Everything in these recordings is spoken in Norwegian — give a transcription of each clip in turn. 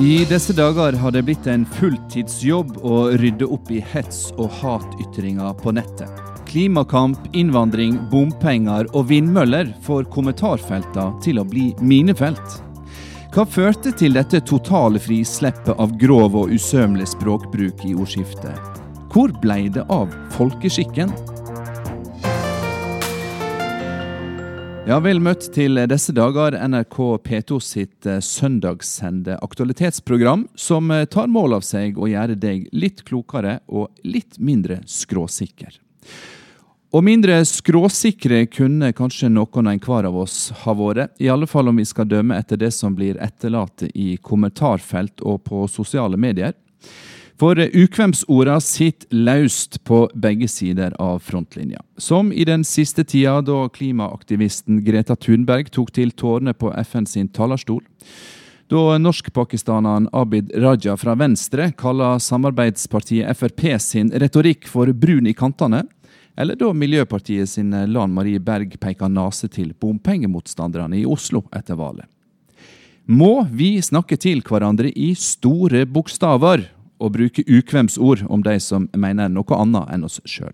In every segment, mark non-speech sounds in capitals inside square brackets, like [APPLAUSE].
I disse dager har det blitt en fulltidsjobb å rydde opp i hets og hatytringer på nettet. Klimakamp, innvandring, bompenger og vindmøller får kommentarfeltene til å bli minefelt. Hva førte til dette totale frisleppet av grov og usømmelig språkbruk i ordskiftet? Hvor ble det av folkeskikken? Ja, Vel møtt til disse dager NRK P2 sitt eh, søndagssende aktualitetsprogram, som eh, tar mål av seg å gjøre deg litt klokere og litt mindre skråsikker. Og mindre skråsikre kunne kanskje noen og enhver av oss ha vært, i alle fall om vi skal dømme etter det som blir etterlatt i kommentarfelt og på sosiale medier. For ukvemsorda sitter løst på begge sider av frontlinja. Som i den siste tida da klimaaktivisten Greta Thunberg tok til tårene på FN sin talerstol. Da norskpakistaneren Abid Raja fra Venstre kaller samarbeidspartiet Frp sin retorikk for brun i kantene. Eller da Miljøpartiet sin Lan Marie Berg peker nese til bompengemotstanderne i Oslo etter valget. Må vi snakke til hverandre i store bokstaver å bruke ukvemsord om de som mener noe annet enn oss sjøl.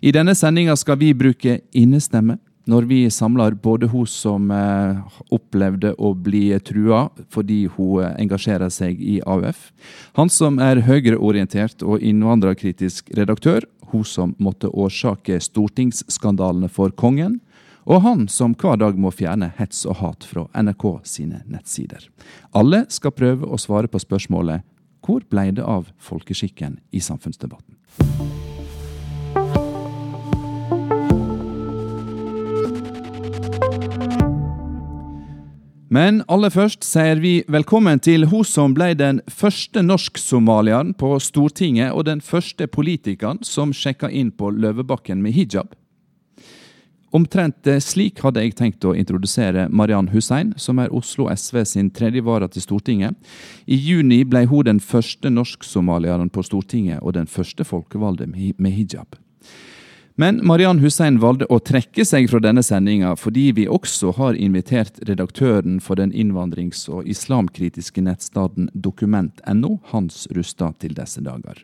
I denne sendinga skal vi bruke innestemme når vi samler både hun som eh, opplevde å bli trua fordi hun eh, engasjerer seg i AUF, han som er høyreorientert og innvandrerkritisk redaktør, hun som måtte årsake stortingsskandalene for kongen, og han som hver dag må fjerne hets og hat fra NRK sine nettsider. Alle skal prøve å svare på spørsmålet hvor ble det av folkeskikken i samfunnsdebatten? Men aller først sier vi velkommen til hun som ble den første norsk-somalieren på Stortinget, og den første politikeren som sjekka inn på Løvebakken med hijab. Omtrent eh, slik hadde jeg tenkt å introdusere Mariann Hussein, som er Oslo SV sin tredje vara til Stortinget. I juni ble hun den første norsk-somalieren på Stortinget og den første folkevalgte med hijab. Men Mariann Hussein valgte å trekke seg fra denne sendinga fordi vi også har invitert redaktøren for den innvandrings- og islamkritiske nettstaden dokument.no, Hans Rustad, til disse dager.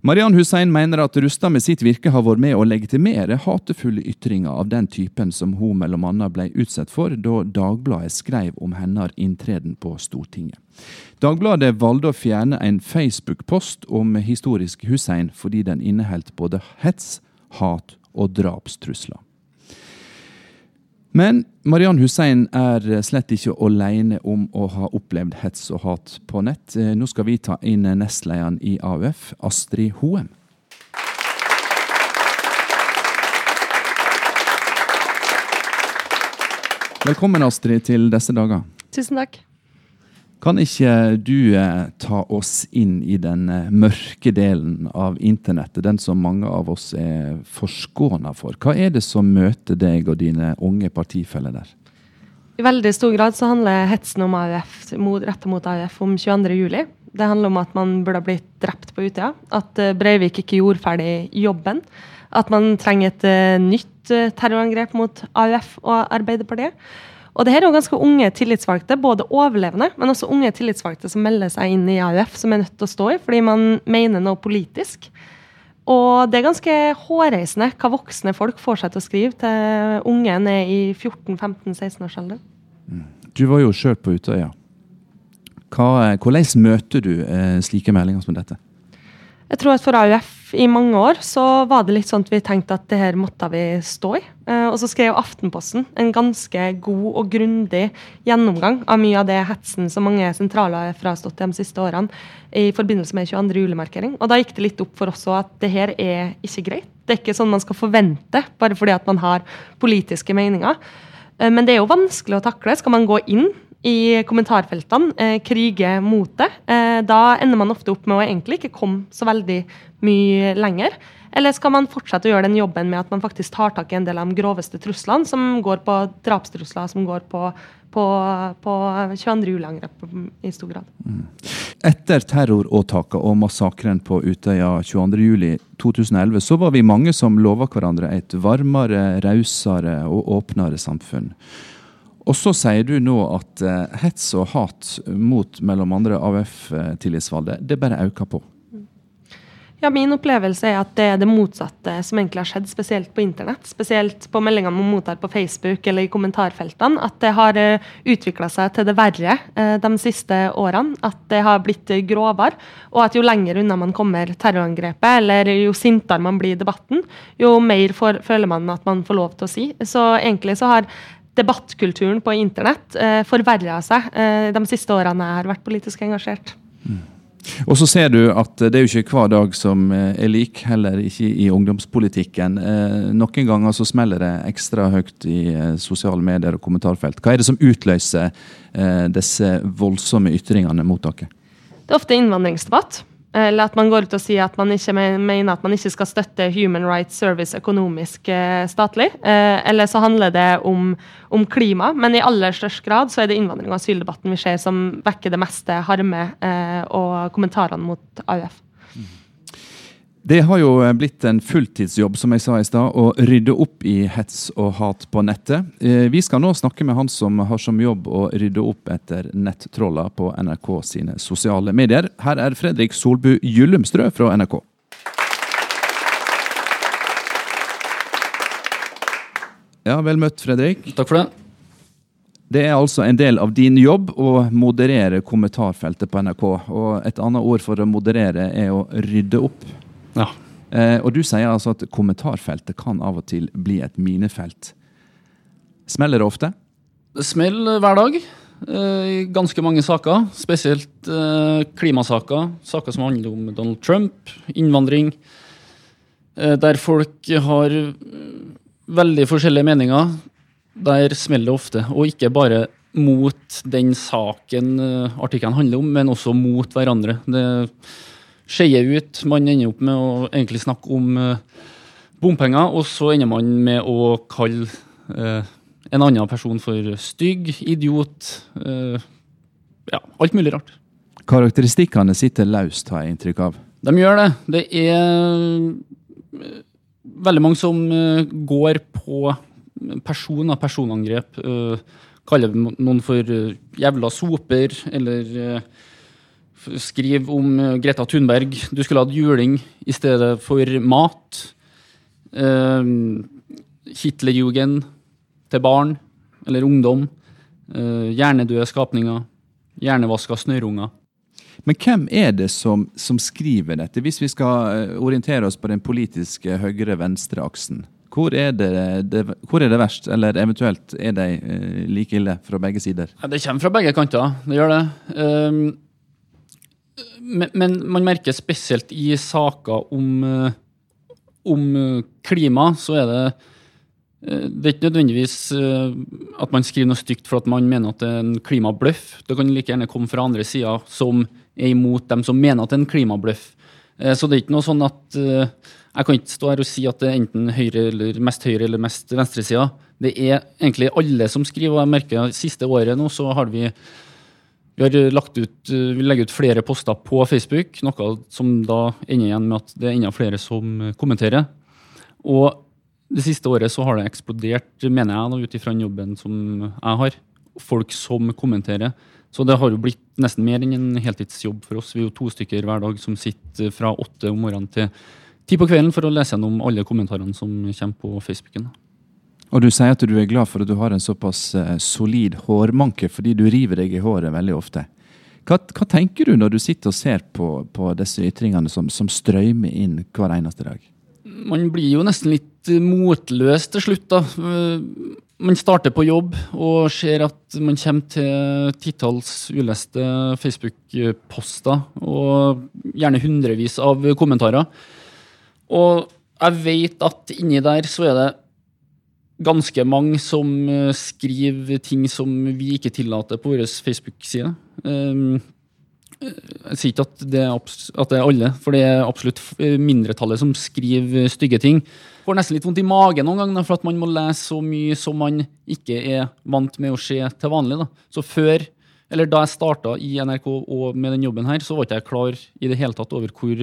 Mariann Hussein mener at Rustad med sitt virke har vært med å legitimere hatefulle ytringer av den typen som hun annet ble utsatt for da Dagbladet skrev om hennes inntreden på Stortinget. Dagbladet valgte å fjerne en Facebook-post om historisk Hussein fordi den inneholdt både hets, hat og drapstrusler. Men Mariann Hussein er slett ikke alene om å ha opplevd hets og hat på nett. Eh, nå skal vi ta inn nestlederen i AUF, Astrid Hoem. Velkommen, Astrid, til disse dager. Tusen takk. Kan ikke du eh, ta oss inn i den eh, mørke delen av internettet, den som mange av oss er forskåna for? Hva er det som møter deg og dine unge partifeller der? I veldig stor grad så handler hetsen om AUF, retta mot AUF om 22.07. Det handler om at man burde ha blitt drept på Utøya. At uh, Breivik ikke gjorde ferdig jobben. At man trenger et nytt terrorangrep mot AUF og Arbeiderpartiet. Og det her er jo ganske unge tillitsvalgte, både overlevende, men også unge tillitsvalgte som melder seg inn i AUF, som er nødt til å stå i fordi man mener noe politisk. Og det er ganske hårreisende hva voksne folk får seg til å skrive til unge ned i 14-15-16-årsalderen. Mm. Du var jo sjøl på Utøya. Hvordan møter du eh, slike meldinger som dette? Jeg tror at for AUF i mange år så var det litt sånn at vi tenkte at det her måtte vi stå i. Eh, og så skrev Aftenposten en ganske god og grundig gjennomgang av mye av det hetsen som mange sentraler har frastått de siste årene i forbindelse med 22. juli-markering. Og da gikk det litt opp for oss at det her er ikke greit. Det er ikke sånn man skal forvente bare fordi at man har politiske meninger. Eh, men det er jo vanskelig å takle. Skal man gå inn i kommentarfeltene krige mot det, eh, da ender man ofte opp med å egentlig ikke komme så veldig mye lenger. Eller skal man fortsette å gjøre den jobben med at man faktisk tar tak i en del av de groveste truslene, som går på drapstrusler, som går på, på, på 22. juli-angrep i stor grad. Mm. Etter terroråtaket og massakren på Utøya 22.07.2011, så var vi mange som lova hverandre et varmere, rausere og åpnere samfunn. Og så sier du nå at uh, hets og hat mot mellom andre AUF-tillitsvalgte, det bare øker på. Ja, Min opplevelse er at det er det motsatte som egentlig har skjedd, spesielt på internett. Spesielt på meldingene man mottar på Facebook eller i kommentarfeltene. At det har eh, utvikla seg til det verre uh, de siste årene. At det har blitt grovere. Og at jo lenger unna man kommer terrorangrepet, eller jo sintere man blir i debatten, jo mer for, føler man at man får lov til å si. Så egentlig så har debattkulturen på internett eh, forverra seg de siste årene jeg har vært politisk engasjert. Mm. Og så ser du at det er jo ikke hver dag som eh, er lik, heller ikke i ungdomspolitikken. Eh, noen ganger så smeller det ekstra høyt i eh, sosiale medier og kommentarfelt. Hva er det som utløser disse voldsomme ytringene mot dere? Det er ofte innvandringsdebatt. Eller at man går ut og sier at man ikke mener at man ikke skal støtte Human Rights Service økonomisk eh, statlig. Eh, eller så handler det om, om, klima, men i aller størst grad så er det innvandring- og asyldebatten vi ser som vekker det meste harme eh, og kommentarene mot AUF. Det har jo blitt en fulltidsjobb som jeg sa i sted, å rydde opp i hets og hat på nettet. Eh, vi skal nå snakke med han som har som jobb å rydde opp etter nettroller på NRK sine sosiale medier. Her er Fredrik Solbu Gyllumstrø fra NRK. Ja, Vel møtt, Fredrik. Takk for det. Det er altså en del av din jobb å moderere kommentarfeltet på NRK. Og et annet ord for å moderere er å rydde opp. Ja. Eh, og du sier altså at kommentarfeltet kan av og til bli et minefelt. Smeller det ofte? Det smeller hver dag. Eh, I ganske mange saker. Spesielt eh, klimasaker. Saker som handler om Donald Trump, innvandring. Eh, der folk har veldig forskjellige meninger. Der smeller det ofte. Og ikke bare mot den saken artikkelen handler om, men også mot hverandre. Det skeier ut. Man ender opp med å egentlig snakke om uh, bompenger, og så ender man med å kalle uh, en annen person for stygg, idiot. Uh, ja, alt mulig rart. Karakteristikkene sitter løst, har jeg inntrykk av. De gjør det. Det er veldig mange som går på person av personangrep. Kaller noen for jævla soper, eller Skriv om eh, Greta Thunberg. Du skulle hatt juling i stedet for mat. Uh, Hitlerjugend til barn eller ungdom. Uh, hjernedøde skapninger. Hjernevaska snørrunger. Men hvem er det som, som, skriver dette, hvis vi skal orientere oss på den politiske høyre-venstre-aksen? Hvor, det, det, hvor er det verst, eller eventuelt er de like ille fra begge sider? Ja, det kommer fra begge kanter, det gjør det. Um, men, man merker spesielt i saker om, eh, om eh, klima, så er det eh, det er ikke nødvendigvis at man skriver noe stygt for at man mener at det er en klimabløff. Det kan like gjerne komme fra andre sida som er imot dem som mener at det er en klimabløff. Så det er ikke noe sånn at Jeg kan ikke stå her og si at det er enten høyre eller mest høyre eller mest venstresida. Det er egentlig alle som skriver, og jeg merker siste året nå så har vi vi har lagt ut, eh, vi legger ut flere poster på Facebook, noe som da ender igjen med at det er enda flere som eh, kommenterer. Og det siste året så har det eksplodert, mener jeg, ut ifra den jobben som jeg har. Folk som kommenterer. Så det har jo blitt nesten mer enn en heltidsjobb for oss. Vi er jo to stykker hver dag som sitter fra åtte om morgenen til ti på kvelden for å lese gjennom alle kommentarene som kommer på Facebooken. Og du sier at du er glad for at du har en såpass uh, solid hårmanke, fordi du river deg i håret veldig ofte. Hva, hva tenker du når du sitter og ser på, på disse ytringene som, som, strømmer inn hver eneste dag? Man blir jo nesten litt motløs til slutt, da. Man starter på jobb og ser at man kommer til titalls uleste Facebook-poster og gjerne hundrevis av kommentarer. Og jeg vet at inni der så er det ganske mange som eh, skriver ting som vi ikke tillater på vår Facebook-side. Ehm, jeg sier ikke at det, at det er alle, for det er absolutt mindretallet som skriver stygge ting. Får nesten litt vondt i magen noen ganger for at man må lese så mye som man ikke er vant med å se til vanlig. Da. Så før, eller Da jeg starta i NRK og med den jobben her, så var ikke jeg klar i det hele tatt over hvor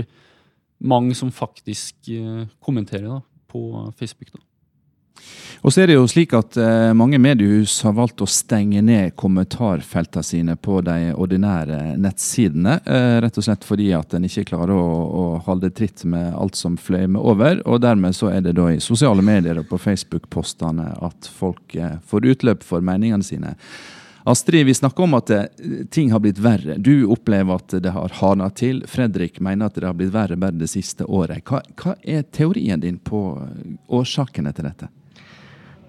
mange som faktisk eh, kommenterer da, på Facebook. da. Og så er det jo slik at eh, mange mediehus har valgt å stenge ned kommentarfeltene sine på de ordinære nettsidene. Eh, rett og slett fordi at en ikke klarer å, å holde tritt med alt som fløymer over. Og dermed så er det da i sosiale medier og på Facebook-postene at folk eh, får utløp for meningene sine. Astrid, vi snakker om at ting har blitt verre. Du opplever at det har hardna til. Fredrik mener at det har blitt verre bare det siste året. Hva, hva er teorien din på årsakene til dette?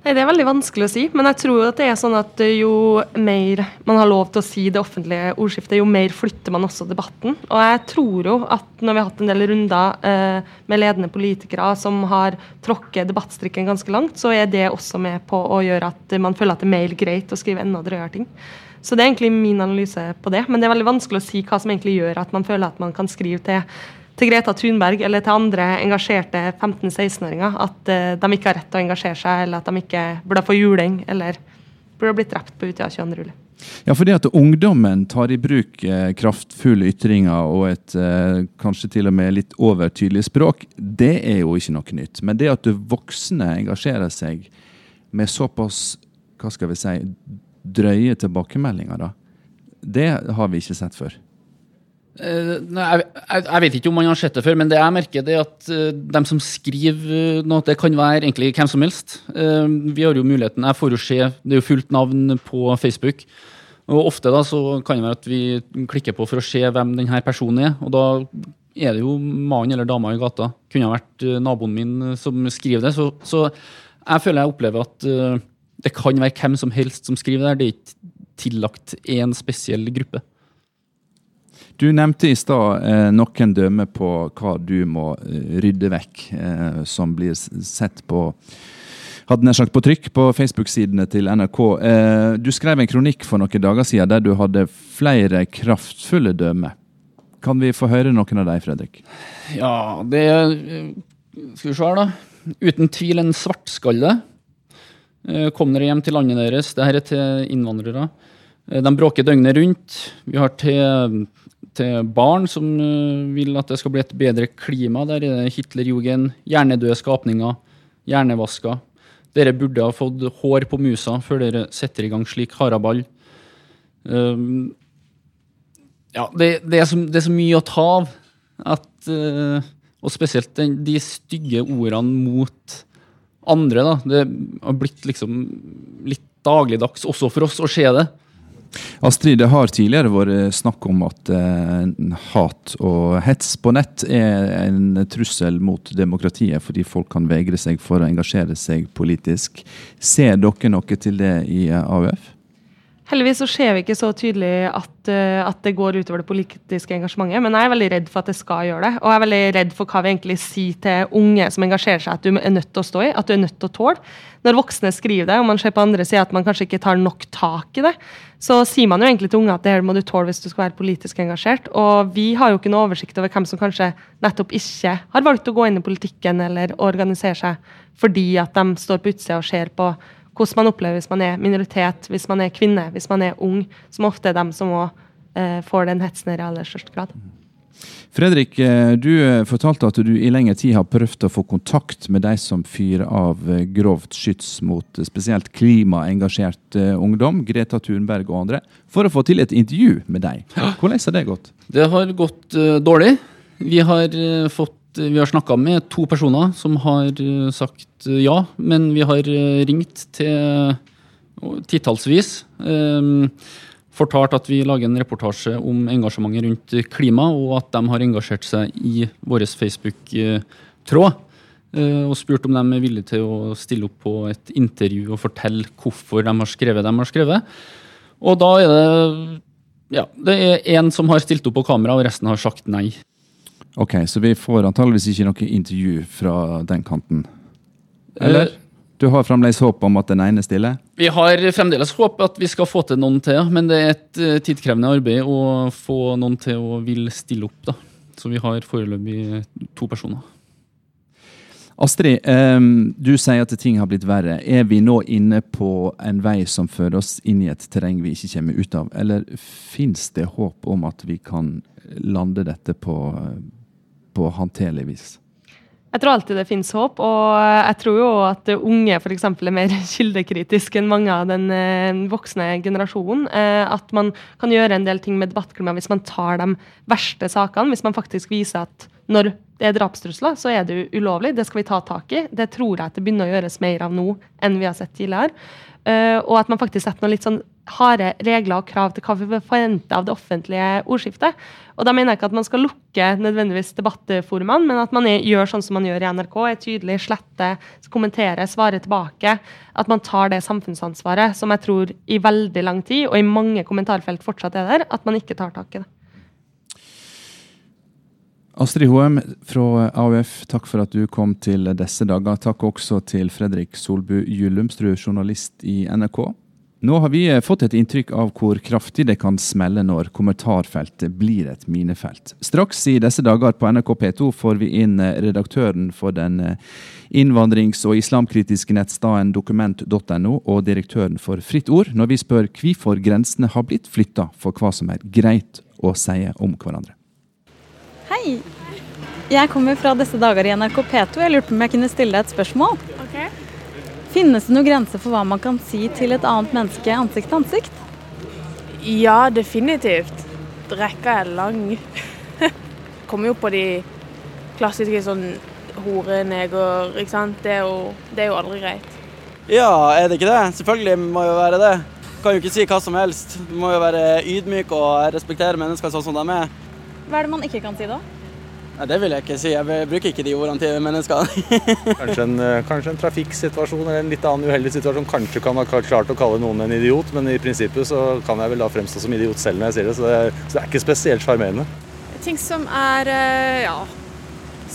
Det er veldig vanskelig å si, men jeg tror at det er sånn at jo mer man har lov til å si det offentlige ordskiftet, jo mer flytter man også debatten. Og jeg tror jo at når vi har hatt en del runder eh, med ledende politikere som har tråkket debattstrikken ganske langt, så er det også med på å gjøre at man føler at det er mer greit å skrive enda drøyere ting. Så det er egentlig min analyse på det. Men det er veldig vanskelig å si hva som egentlig gjør at man føler at man kan skrive til til Greta Thunberg eller til andre engasjerte 15-16-åringer at uh, de ikke har rett til å engasjere seg, eller at de ikke burde få juling, eller burde blitt drept på Utøya 22. juli. Ja, fordi at ungdommen tar i bruk eh, kraftfulle ytringer og et eh, kanskje til og med litt overtydelig språk, det er jo ikke noe nytt. Men det at voksne engasjerer seg med såpass hva skal vi si, drøye tilbakemeldinger, da, det har vi ikke sett før. Uh, jeg, vet ikke om man har sett det før, men det jeg merker, det er at de dem som skriver noe, det kan være egentlig hvem som helst. Vi har jo muligheten, Jeg får jo se, det er jo fullt navn på Facebook. Og ofte da så kan det være at vi klikker på for å se hvem denne personen er. Og da er det jo mannen eller dama i gata. Kunne ha vært naboen min som skriver det. Så, så jeg føler jeg opplever at det kan være hvem som helst som skriver det. Det er ikke tillagt én spesiell gruppe. Du nevnte i stad eh, noen dømmer på hva du må eh, rydde vekk, eh, som blir sett på hadde nær sagt på trykk på Facebook-sidene til NRK. Eh, du skrev en kronikk for noen dager siden der du hadde flere kraftfulle dømmer. Kan vi få høre noen av dem, Fredrik? Ja, det Skal vi se her, da. Uten tvil en svartskalle. Eh, kom dere hjem til landet deres. Dette er til innvandrere. Eh, de bråker døgnet rundt. Vi har til til barn som eh, vil at det skal bli et bedre klima. Der er det Hitlerjugend, hjernedøde skapninger, hjernevasker. Dere burde ha fått hår på musa før dere setter i gang slik haraball. Um, ja, det, det, er så, det, er så, mye å ta av. At, uh, og spesielt den, de stygge ordene mot andre. Da. Det har blitt liksom litt dagligdags også for oss å se det. Astrid, det har tidligere vært snakk om at eh, hat og hets på nett er en trussel mot demokratiet, fordi folk kan vegre seg for å engasjere seg politisk. Ser dere noe til det i AUF? Heldigvis så ser vi ikke så tydelig at, uh, at, det går utover det politiske engasjementet, men jeg er veldig redd for at det skal gjøre det. Og jeg er veldig redd for hva vi egentlig sier til unge som engasjerer seg, at du er nødt til å stå i, at du er nødt til å tåle. Når voksne skriver det, og man ser på andre sider at man kanskje ikke tar nok tak i det, så sier man jo egentlig til unge at det her må du tåle hvis du skal være politisk engasjert. Og vi har jo ikke noe oversikt over hvem som kanskje nettopp ikke har valgt å gå inn i politikken eller organisere seg fordi at de står på utsida og ser på hvordan man opplever hvis man er minoritet, hvis man er kvinne, hvis man er ung, som ofte er dem som òg eh, får den hetsen i aller størst grad. Fredrik, eh, du eh, fortalte at du i lengre tid har prøvd å få kontakt med de som fyrer av eh, grovt skyts mot spesielt klimaengasjert ungdom, Greta Thunberg og andre, for å få til et intervju med deg. Hvordan har det gått? Det har gått uh, dårlig. Vi har uh, fått vi har snakka med to personer som har eh, sagt eh, ja, men vi har eh, ringt til titallsvis. Fortalt at vi lager en reportasje om engasjementet rundt klima, og at de har engasjert seg i vår Facebook-tråd. Og spurt om de er villige til å stille opp på et intervju og fortelle hvorfor de har skrevet det de har skrevet. Og da er det ja, det er én som har stilt opp på kamera, og resten har sagt nei. Ok, Så vi får antageligvis ikke noe intervju fra den kanten? Eller? Uh, du har fremdeles håp om at den ene stiller? Vi har fremdeles håp at vi skal få til noen til, men det er et uh, tidkrevende arbeid å få noen til å vil stille opp. da. Så vi har foreløpig to personer. Astrid, um, du sier at ting har blitt verre. Er vi nå inne på en vei som fører oss inn i et terreng vi ikke kommer ut av? Eller fins det håp om at vi kan lande dette på på håndterlig vis? Jeg tror alltid det finnes håp, og jeg tror jo at unge f.eks. er mer [LAUGHS] kildekritiske enn mange av den eh, voksne generasjonen. Eh, at man kan gjøre en del ting med debattklimaet hvis man tar de verste sakene. Hvis man faktisk viser at når det er drapstrusler, så er det ulovlig. Det skal vi ta tak i. Det tror jeg at det begynner å gjøres mer av nå enn vi har sett tidligere. Uh, og at man faktisk setter noen litt sånn harde regler og krav til hva vi forventer av det offentlige ordskiftet. Og da mener jeg ikke at man skal lukke nødvendigvis debattforumene, men at man er, gjør sånn som man gjør i NRK, er tydelig, sletter, kommenterer, svarer tilbake. At man tar det samfunnsansvaret som jeg tror i veldig lang tid, og i mange kommentarfelt fortsatt er der, at man ikke tar tak i det. Astrid Hoem fra AUF, takk for at du kom til disse dager. Takk også til Fredrik Solbu Gyllumstrud, journalist i NRK. Nå har vi fått et inntrykk av hvor kraftig det kan smelle når kommentarfeltet blir et minefelt. Straks i disse dager på NRK P2 får vi inn redaktøren for den innvandrings- og islamkritiske nettstedet dokument.no og direktøren for Fritt Ord, når vi spør hvorfor grensene har blitt flytta for hva som er greit å si om hverandre. Hei. Jeg kommer fra disse dager i NRK P2. Jeg lurte på om jeg kunne stille deg et spørsmål. Okay. Finnes det noen grenser for hva man kan si til et annet menneske ansikt til ansikt? Ja, definitivt. Rekka er lang. [LAUGHS] Kommer jo på de klassiske sånn hore, neger, ikke sant. Det er, jo, det er jo aldri greit. Ja, er det ikke det? Selvfølgelig må jo være det. Kan jo ikke si hva som helst. Du må jo være ydmyk og respektere mennesker sånn som de er. Hva er det man ikke kan si da? Nei, Det vil jeg ikke si. Jeg bruker ikke de ordene til mennesker. [LAUGHS] kanskje, en, eh, kanskje en trafikksituasjon eller en litt annen uheldig situasjon kanskje kan ha klart å kalle noen en idiot, men i prinsippet så kan jeg vel da fremstå som idiot selv når jeg sier det, så det er, så det er ikke spesielt sjarmerende. Ting som er eh, ja,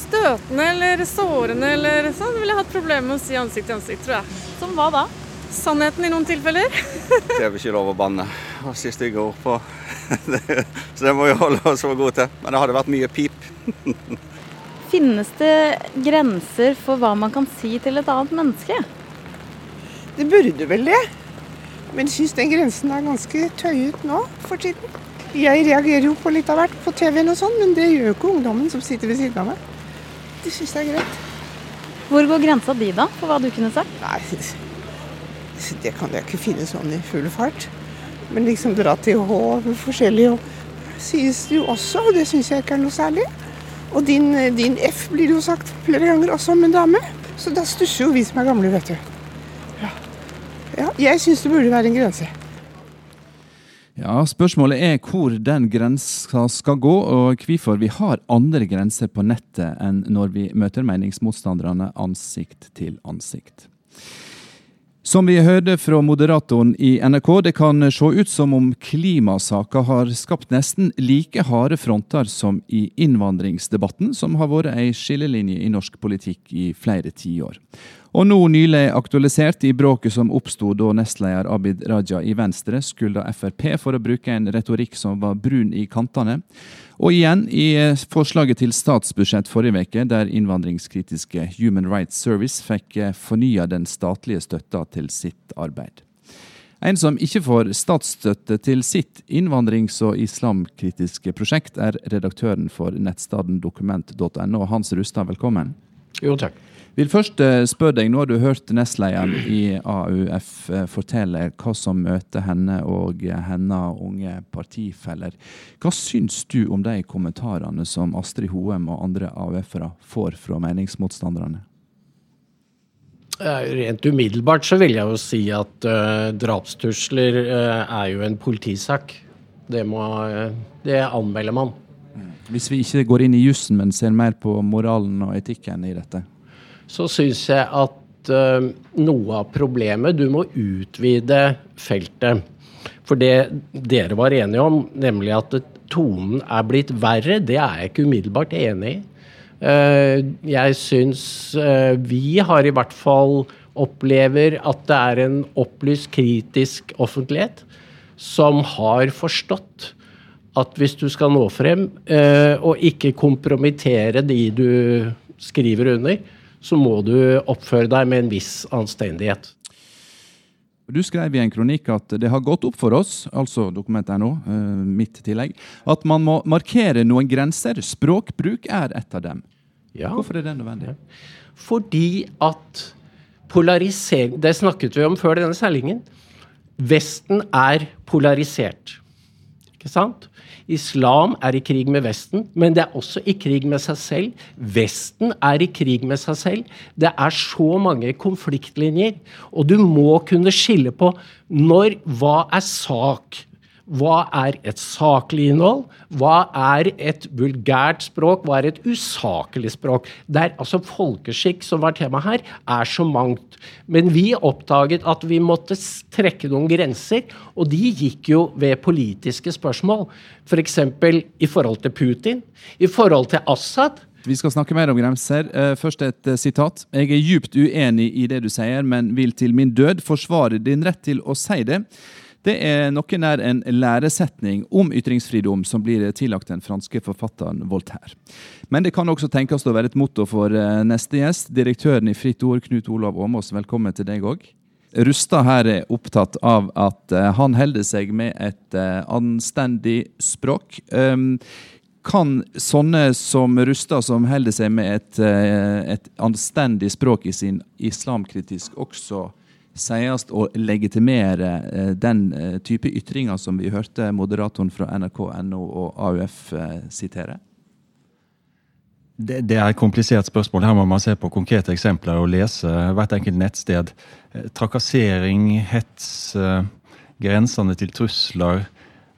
støtende eller sårende eller sånn, ville jeg hatt problemer med å si ansikt til ansikt, tror jeg. Som hva da? Sannheten i noen tilfeller. [LAUGHS] det er vel ikke lov å banne og si stygge ord på. [LAUGHS] så det må vi holde oss for gode til. Men det hadde vært mye pip. [LAUGHS] Finnes det grenser for hva man kan si til et annet menneske? Det burde vel det. Men jeg syns den grensen er ganske tøyet nå for tiden. Jeg reagerer jo på litt av hvert på TV-en og sånn, men det gjør jo ikke ungdommen som sitter ved siden av meg. Det syns jeg er greit. Hvor går grensa di da, for hva du kunne sagt? Nei, det kan jeg ikke finne sånn i full fart. Men liksom dra til H forskjellig og sies jo også, og det syns jeg ikke er noe særlig. Og din, din, F blir jo sagt flere ganger også om en dame. Så da stusser jo vi som er gamle, vet du. Ja, ja jeg syns det burde være en grense. Ja, Spørsmålet er hvor den grensa skal gå, og hvorfor vi har andre grenser på nettet enn når vi møter meningsmotstanderne ansikt til ansikt. Som vi hørte fra moderatoren i NRK, det kan se ut som om klimasaka har skapt nesten like harde fronter som i innvandringsdebatten, som har vært ei skillelinje i norsk politikk i flere tiår. Og nå nylig aktualisert i bråket som oppsto da nestleder Abid Raja i Venstre skylda Frp for å bruke en retorikk som var brun i kantene. Og igjen i eh, forslaget til statsbudsjett forrige uke, der innvandringskritiske Human Rights Service fikk eh, fornya den statlige støtta til sitt arbeid. En som ikke får statsstøtte til sitt innvandrings- og islamkritiske prosjekt, er redaktøren for nettstedet dokument.no. Hans Rustad, velkommen. Jo, takk. Vil først eh, spørre deg, Nå har du hørt nestlederen i AUF eh, fortelle hva som møter henne og hennes unge partifeller. Hva syns du om de kommentarene som Astrid Hoem og andre AUF-ere får fra meningsmotstanderne? Rent umiddelbart så vil jeg jo si at uh, drapstrusler uh, er jo en politisak. Det, må, uh, det anmelder man. Hvis vi ikke går inn i jussen, men ser mer på moralen og etikken i dette? Så syns jeg at uh, noe av problemet Du må utvide feltet. For det dere var enige om, nemlig at tonen er blitt verre, det er jeg ikke umiddelbart enig i. Uh, jeg syns uh, vi har i hvert fall opplever at det er en opplyst, kritisk offentlighet som har forstått at hvis du skal nå frem og ikke kompromittere de du skriver under, så må du oppføre deg med en viss anstendighet. Du skrev i en kronikk at det har gått opp for oss, altså dokument.no, mitt tillegg, at man må markere noen grenser. Språkbruk er et av dem. Ja. Hvorfor er det nødvendig? Fordi at polarisering Det snakket vi om før denne sendingen. Vesten er polarisert. Ikke sant? Islam er i krig med Vesten, men det er også i krig med seg selv. Vesten er i krig med seg selv. Det er så mange konfliktlinjer. Og du må kunne skille på når Hva er sak? Hva er et saklig innhold? Hva er et vulgært språk? Hva er et usaklig språk? Der, altså Folkeskikk, som var tema her, er så mangt. Men vi oppdaget at vi måtte trekke noen grenser, og de gikk jo ved politiske spørsmål. F.eks. For i forhold til Putin, i forhold til Assad. Vi skal snakke mer om grenser. Eh, Først et eh, sitat. Jeg er djupt uenig i det du sier, men vil til min død forsvare din rett til å si det. Det er noe nær en læresetning om ytringsfridom som blir tillagt den franske forfatteren Voltaire. Men det kan også tenkes å være et motto for eh, neste gjest. Direktøren i Fritt Ord, Knut Olav Åmås, velkommen til deg òg. Rustad her er opptatt av at eh, han holder seg med et eh, anstendig språk. Um, kan sånne som Rustad, som holder seg med et, et anstendig språk i sin islamkritisk, også sies å legitimere eh, den eh, type ytringer som vi hørte moderatoren fra NRK.no og AUF eh, sitere? Det, det er et komplisert spørsmål. Her må man se på konkrete eksempler og lese hvert enkelt nettsted. Trakassering, hets, grensene til trusler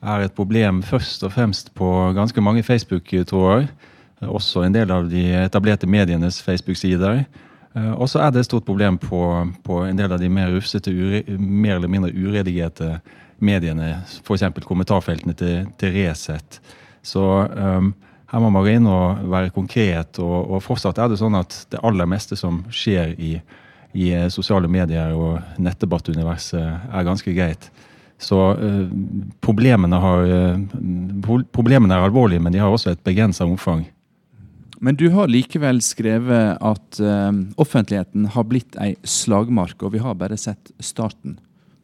er et problem først og fremst på ganske mange Facebook-tråder. Også en del av de etablerte medienes Facebook-sider. Eh, Og så er det et stort problem på, på en del av de mer rufsete, ure, mer eller mindre uredigerte mediene. F.eks. kommentarfeltene til, til Resett. Så um, her må man gå inn og være konkret. Og, og fortsatt er det sånn at det aller meste som skjer i, i eh, sosiale medier og nettdebattuniverset, er ganske greit. Så uh, problemene, har, uh, problemene er alvorlige, men de har også et begrensa omfang. Men du har likevel skrevet at uh, offentligheten har blitt ei slagmark, og vi har bare sett starten.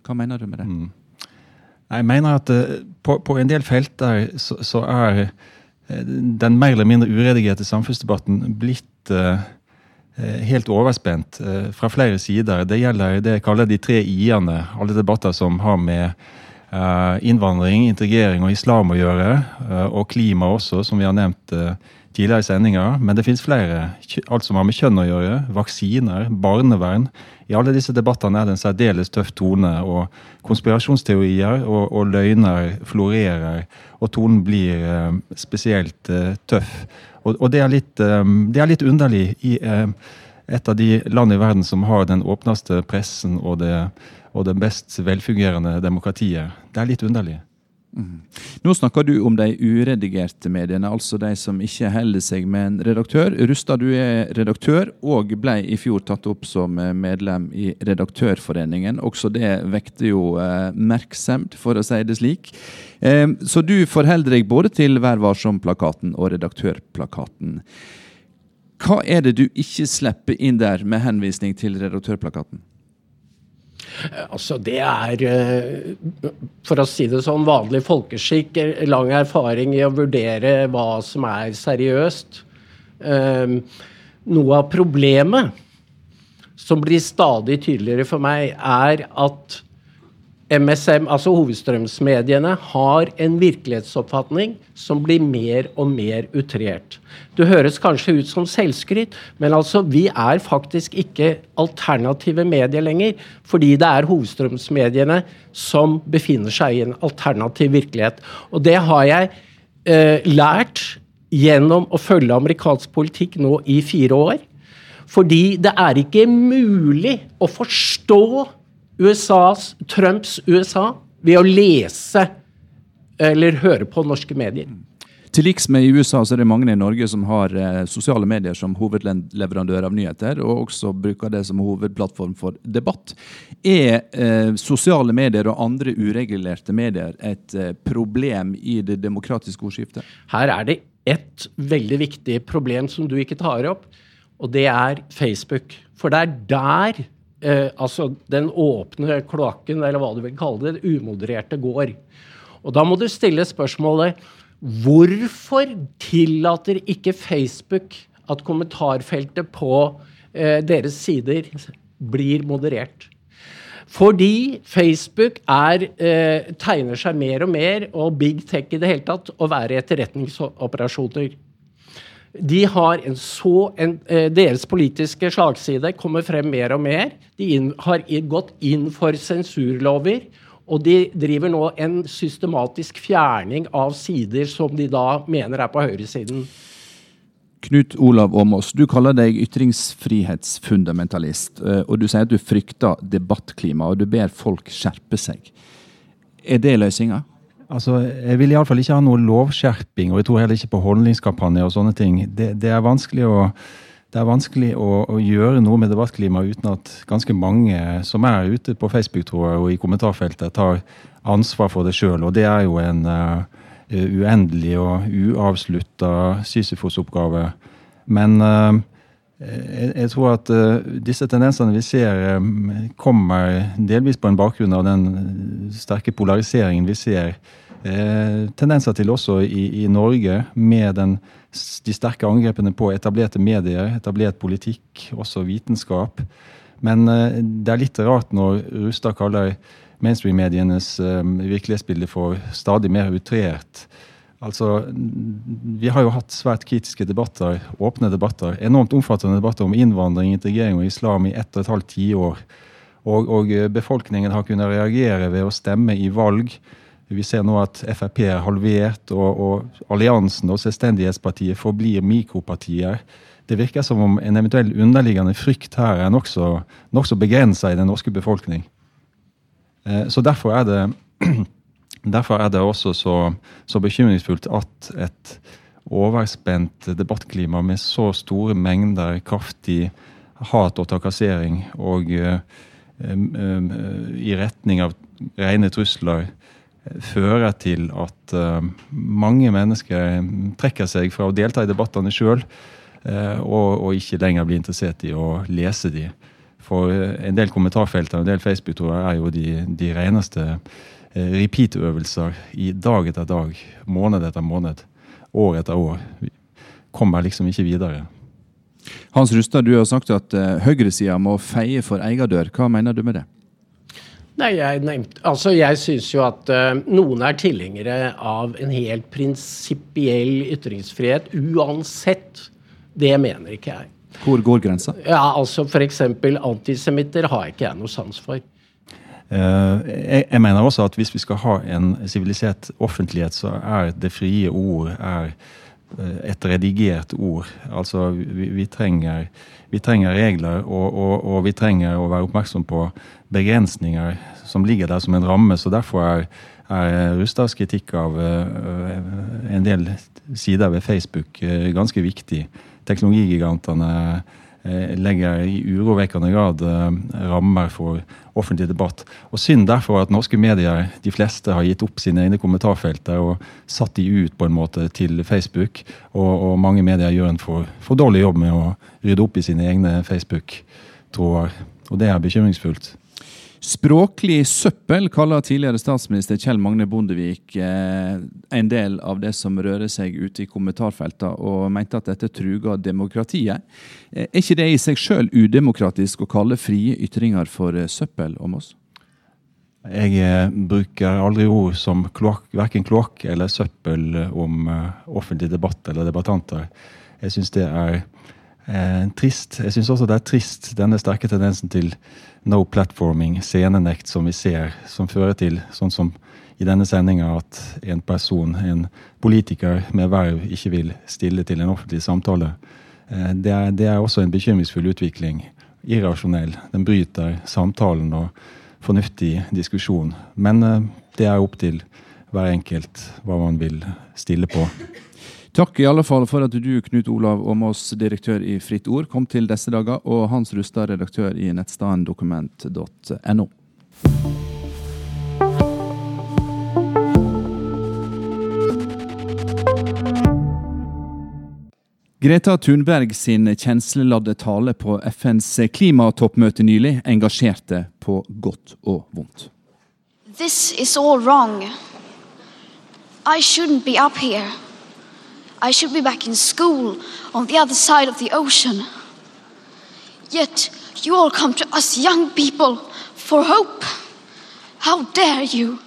Hva mener du med det? Jeg mener at uh, på, på en del felter så, så er uh, den mer eller mindre uredigerte samfunnsdebatten blitt helt overspent fra flere sider. Det gjelder det jeg kaller de tre i-ene. Alle debatter som har med innvandring, integrering og islam å gjøre. og klima også, som vi har nevnt tidligere i sendinger. Men det finnes flere. Alt som har med kjønn å gjøre. Vaksiner, barnevern. I alle disse debattene er det en særdeles tøff tone. og Konspirasjonsteorier og, og løgner florerer, og tonen blir eh, spesielt eh, tøff. Og, og det, er litt, eh, det er litt underlig i eh, et av de land i verden som har den åpneste pressen og det, og det best velfungerende demokratiet. Det er litt underlig. Nå snakker du om de uredigerte mediene, altså de som ikke holder seg med en redaktør. Rustad, du er redaktør og ble i fjor tatt opp som eh, medlem i Redaktørforeningen. Også det vekte jo eh, for å si det slik. Eh, så du forholder deg både til Vær varsom-plakaten og Redaktørplakaten. Hva er det du ikke slipper inn der med henvisning til Redaktørplakaten? Eh, Altså, det er, eh, for å si det sånn, vanlig folkeskikk. eh, Lang erfaring i å vurdere hva som er seriøst. Noe av problemet, som blir stadig tydeligere for meg, er at MSM, altså hovedstrømsmediene, har en virkelighetsoppfatning som blir mer og mer utrert. Det høres kanskje ut som selvskryt, men altså, vi er faktisk ikke alternative medier lenger, fordi det er hovedstrømsmediene som befinner seg i en alternativ virkelighet. Og det har jeg eh, lært gjennom å følge amerikansk politikk nå i fire år. Fordi det er ikke mulig å forstå USAs, Trumps USA ved å lese eller høre på norske medier. Til liks med i USA så er det mange i Norge som har eh, sosiale medier som hovedleverandør av nyheter, og også bruker det som hovedplattform for debatt. Er eh, sosiale medier og andre uregulerte medier et eh, problem i det demokratiske ordskiftet? Her er det ett veldig viktig problem som du ikke tar opp, og det er Facebook. For det er der eh, altså den åpne kloakken, eller hva du vil kalle det, umodererte går. Og da må du stille spørsmålet Hvorfor tillater ikke Facebook at kommentarfeltet på eh, deres sider blir moderert. Fordi Facebook er, eh, tegner seg mer og mer, og big tech i det hele tatt, å være etterretningsoperasjoner. De har en så, en, eh, deres politiske slagside kommer frem mer og mer. De inn, har gått inn for sensurlover. Og de driver nå en systematisk fjerning av sider som de da mener er på høyresiden. Knut Olav Åmås, du kaller deg ytringsfrihetsfundamentalist. Eh, og du sier at du frykter debattklima, og du ber folk skjerpe seg. Er det løsninga? Altså, Jeg vil iallfall ikke ha noe lovskjerping, og jeg tror heller ikke på holdningskampanjer og sånne ting. Det, det er vanskelig, å, det er vanskelig å, å, gjøre noe med debattklimaet uten at ganske mange som er ute på Facebook tror jeg, og i kommentarfeltet, tar ansvar for det sjøl. Og det er jo en uh, uendelig og uavslutta Sisyfos-oppgave. Men uh, jeg, jeg, tror at uh, disse tendensene vi ser, um, kommer delvis på en bakgrunn av den sterke polariseringen vi ser. Uh, tendenser til også i, i Norge, med den, de sterke angrepene på etablerte medier, etablert politikk, også vitenskap. Men uh, det er litt rart når Rustad kaller mainstream-medienes virkelighetsbilde for stadig mer utrert. Altså, Vi har jo hatt svært kritiske debatter, åpne debatter, enormt omfattende debatter om innvandring, integrering og islam i ett og et halvt tiår. Og, og befolkningen har kunnet reagere ved å stemme i valg. Vi ser nå at Frp er halvert, og, og alliansen og Selvstendighetspartiet forblir mikropartier. Det virker som om en eventuell underliggende frykt her er nokså nok begrensa i den norske befolkning. Eh, så derfor er det [CLEARS THROAT] Derfor er det også så, så bekymringsfullt at et overspent debattklima med så store mengder kraftig hat og trakassering og uh, um, i retning av rene trusler fører til at uh, mange mennesker trekker seg fra å delta i debattene sjøl, uh, og, og, ikke lenger blir interessert i å lese de. For en del kommentarfelter og en del Facebook-tråder er jo de, de reneste Eh, repeat-øvelser i dag etter dag, måned etter måned, år etter år. Vi kommer liksom ikke videre. Hans Rustad, du har sagt at uh, høyresida må feie for egen dør. Hva mener du med det? Nei, Jeg nevnte, altså jeg syns jo at uh, noen er tilhengere av en helt prinsipiell ytringsfrihet uansett. Det mener ikke jeg. Hvor går grensa? Ja, altså F.eks. antisemitter har ikke jeg noe sans for. Eh, jeg, mener også at hvis vi skal ha en sivilisert offentlighet, så er det frie ord er eh, et redigert ord. Altså, vi, vi, trenger, vi trenger, regler, og, og, og, vi trenger å være oppmerksom på begrensninger som ligger der som en ramme. Så derfor er, er Rustads kritikk av uh, en del sider ved Facebook ganske viktig. Teknologigigantene legger i urovekkende grad rammer for offentlig debatt. Og Synd derfor at norske medier, de fleste, har gitt opp sine egne kommentarfelter og satt de ut på en måte til Facebook. Og, og mange medier gjør en for, for, dårlig jobb med å rydde opp i sine egne Facebook-tråder. Og det er bekymringsfullt. Språklig søppel kaller tidligere statsminister Kjell Magne Bondevik eh, en del av det som rører seg ute i kommentarfeltene, og mente at dette truger demokratiet. Eh, er ikke det i seg sjøl udemokratisk å kalle frie ytringer for eh, søppel om oss? Jeg bruker aldri ord som kloak, verken kloakk eller søppel om offentlig debatt eller debattanter. Jeg syns det er eh, trist. Jeg syns også det er trist, denne sterke tendensen til no platforming, scenenekt, som vi ser, som fører til, sånn som i denne sendinga, at en person, en politiker med verv, ikke vil stille til en offentlig samtale. Eh, det er, det er også en bekymringsfull utvikling. Irrasjonell. Den bryter samtalen og fornuftig diskusjon. Men eh, det er opp til hver enkelt hva man vil stille på. Takk i alle fall for at du, Knut Olav Åmås, direktør i Fritt Ord, kom til disse dager, og Hans Rustad, redaktør i nettstedet dokument.no. Greta Thunberg sin kjensleladde tale på FNs klimatoppmøte nylig engasjerte på godt og vondt. This is all wrong. I shouldn't be up here. I should be back in school on the other side of the ocean. Yet you all come to us young people for hope. How dare you?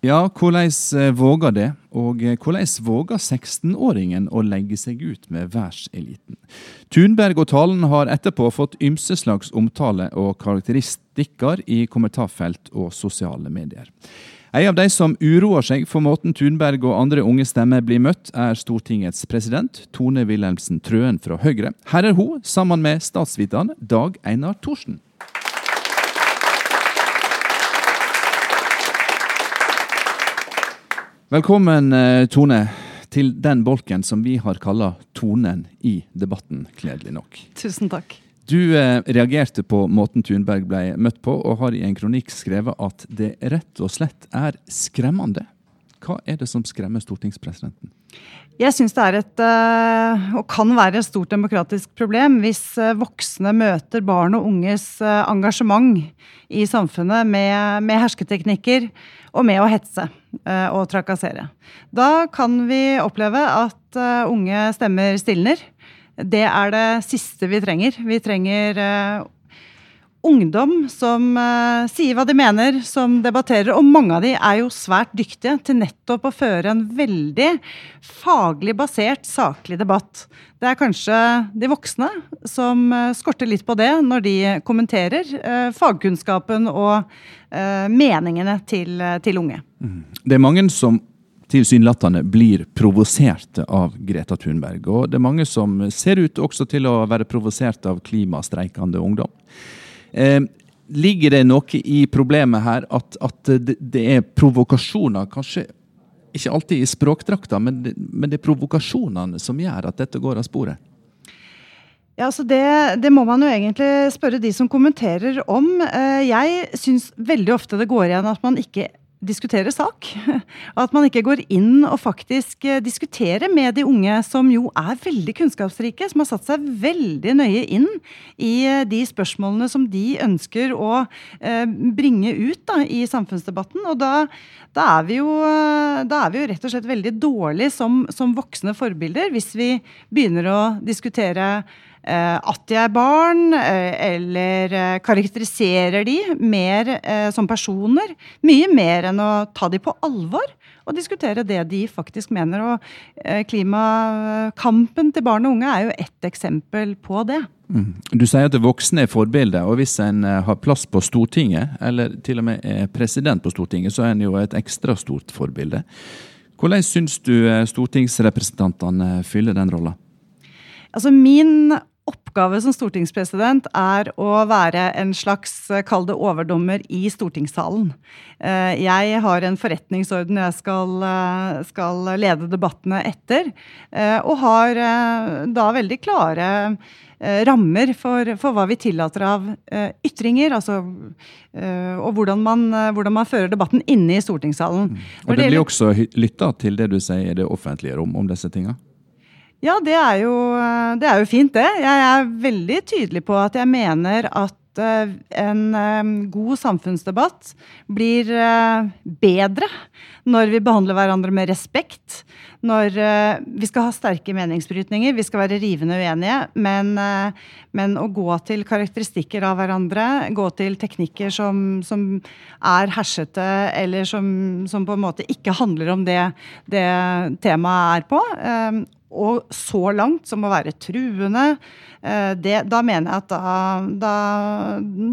Ja, hvordan eh, våger det? Og eh, hvordan våger 16-åringen å legge seg ut med verseliten? Thunberg og talen har etterpå fått ymse slags omtale og karakteristikker i kommentarfelt og sosiale medier. En av de som uroer seg for måten Thunberg og andre unge stemmer blir møtt, er Stortingets president, Tone Wilhelmsen Trøen fra Høyre. Her er hun sammen med statsviteren Dag Einar Thorsen. Velkommen, eh, Tone, til den bolken som vi har kalla tonen i debatten, kledelig nok. Tusen takk. Du eh, reagerte på måten Thunberg ble møtt på, og har i en kronikk skrevet at det rett og slett er skremmende. Hva er det som skremmer stortingspresidenten? Jeg syns det er et, eh, og kan være et stort demokratisk problem hvis eh, voksne møter barn og unges eh, engasjement i samfunnet med, med hersketeknikker og med å hetse og trakassere. Da kan vi oppleve at unge stemmer stilner. Det er det siste vi trenger. Vi trenger ungdom som uh, sier hva de mener, som debatterer. Og mange av de er jo svært dyktige til nettopp å føre en veldig faglig basert, saklig debatt. Det er kanskje de voksne som uh, skorter litt på det når de kommenterer uh, fagkunnskapen og meningene til, til unge. Mm. Det er mange som tilsynelatende blir provoserte av Greta Thunberg. Og det er mange som ser ut også til å være provosert av klimastreikende ungdom. Eh, ligger det noe i problemet her at, at det, det, er provokasjoner, kanskje ikke alltid i språkdrakta, men, men det er provokasjonene som gjør at dette går av sporet? Ja, altså det, det, må man jo egentlig spørre de som kommenterer om. Eh, jeg syns veldig ofte det går igjen at man ikke diskutere sak. [LAUGHS] At man ikke går inn og faktisk eh, diskuterer med de unge, som jo er veldig kunnskapsrike, som har satt seg veldig nøye inn i eh, de spørsmålene som de ønsker å eh, bringe ut da, i samfunnsdebatten. Og da, da, er jo, da, er vi jo, rett og slett veldig dårlige som, som voksne forbilder hvis vi begynner å diskutere at de er barn, eh, eller eh, karakteriserer de mer som personer. Mye mer enn å ta de på alvor og diskutere det de faktisk mener. Og klimakampen til barn og unge er jo ett eksempel på det. Mm. Du sier at voksne er forbilder, og hvis en har plass på Stortinget, eller til og med er president på Stortinget, så er en jo et ekstra stort forbilde. Hvordan syns du stortingsrepresentantene fyller den rolla? Altså Min oppgave som stortingspresident er å være en slags, eh, kall det overdommer i stortingssalen. Eh, jeg har en forretningsorden jeg skal, eh, skal lede debattene etter, og har da veldig klare rammer for, for, hva vi tillater av ytringer. Altså, og hvordan man, hvordan man, fører debatten inne i stortingssalen. Mm. Og det blir også lytta til det du sier i det offentlige rom om disse tinga? Ja, det er, jo, det er jo fint, det. Jeg er veldig tydelig på at jeg mener at eh, en eh, god samfunnsdebatt blir eh, bedre når vi behandler hverandre med respekt. Når vi skal ha sterke meningsbrytninger, vi skal være rivende uenige. Men, men å gå til karakteristikker av hverandre, gå til teknikker som, som er hersete, eller som, som, på en måte ikke handler om det, det temaet er på, og så langt som å være truende, eh, det, da mener jeg at da, da,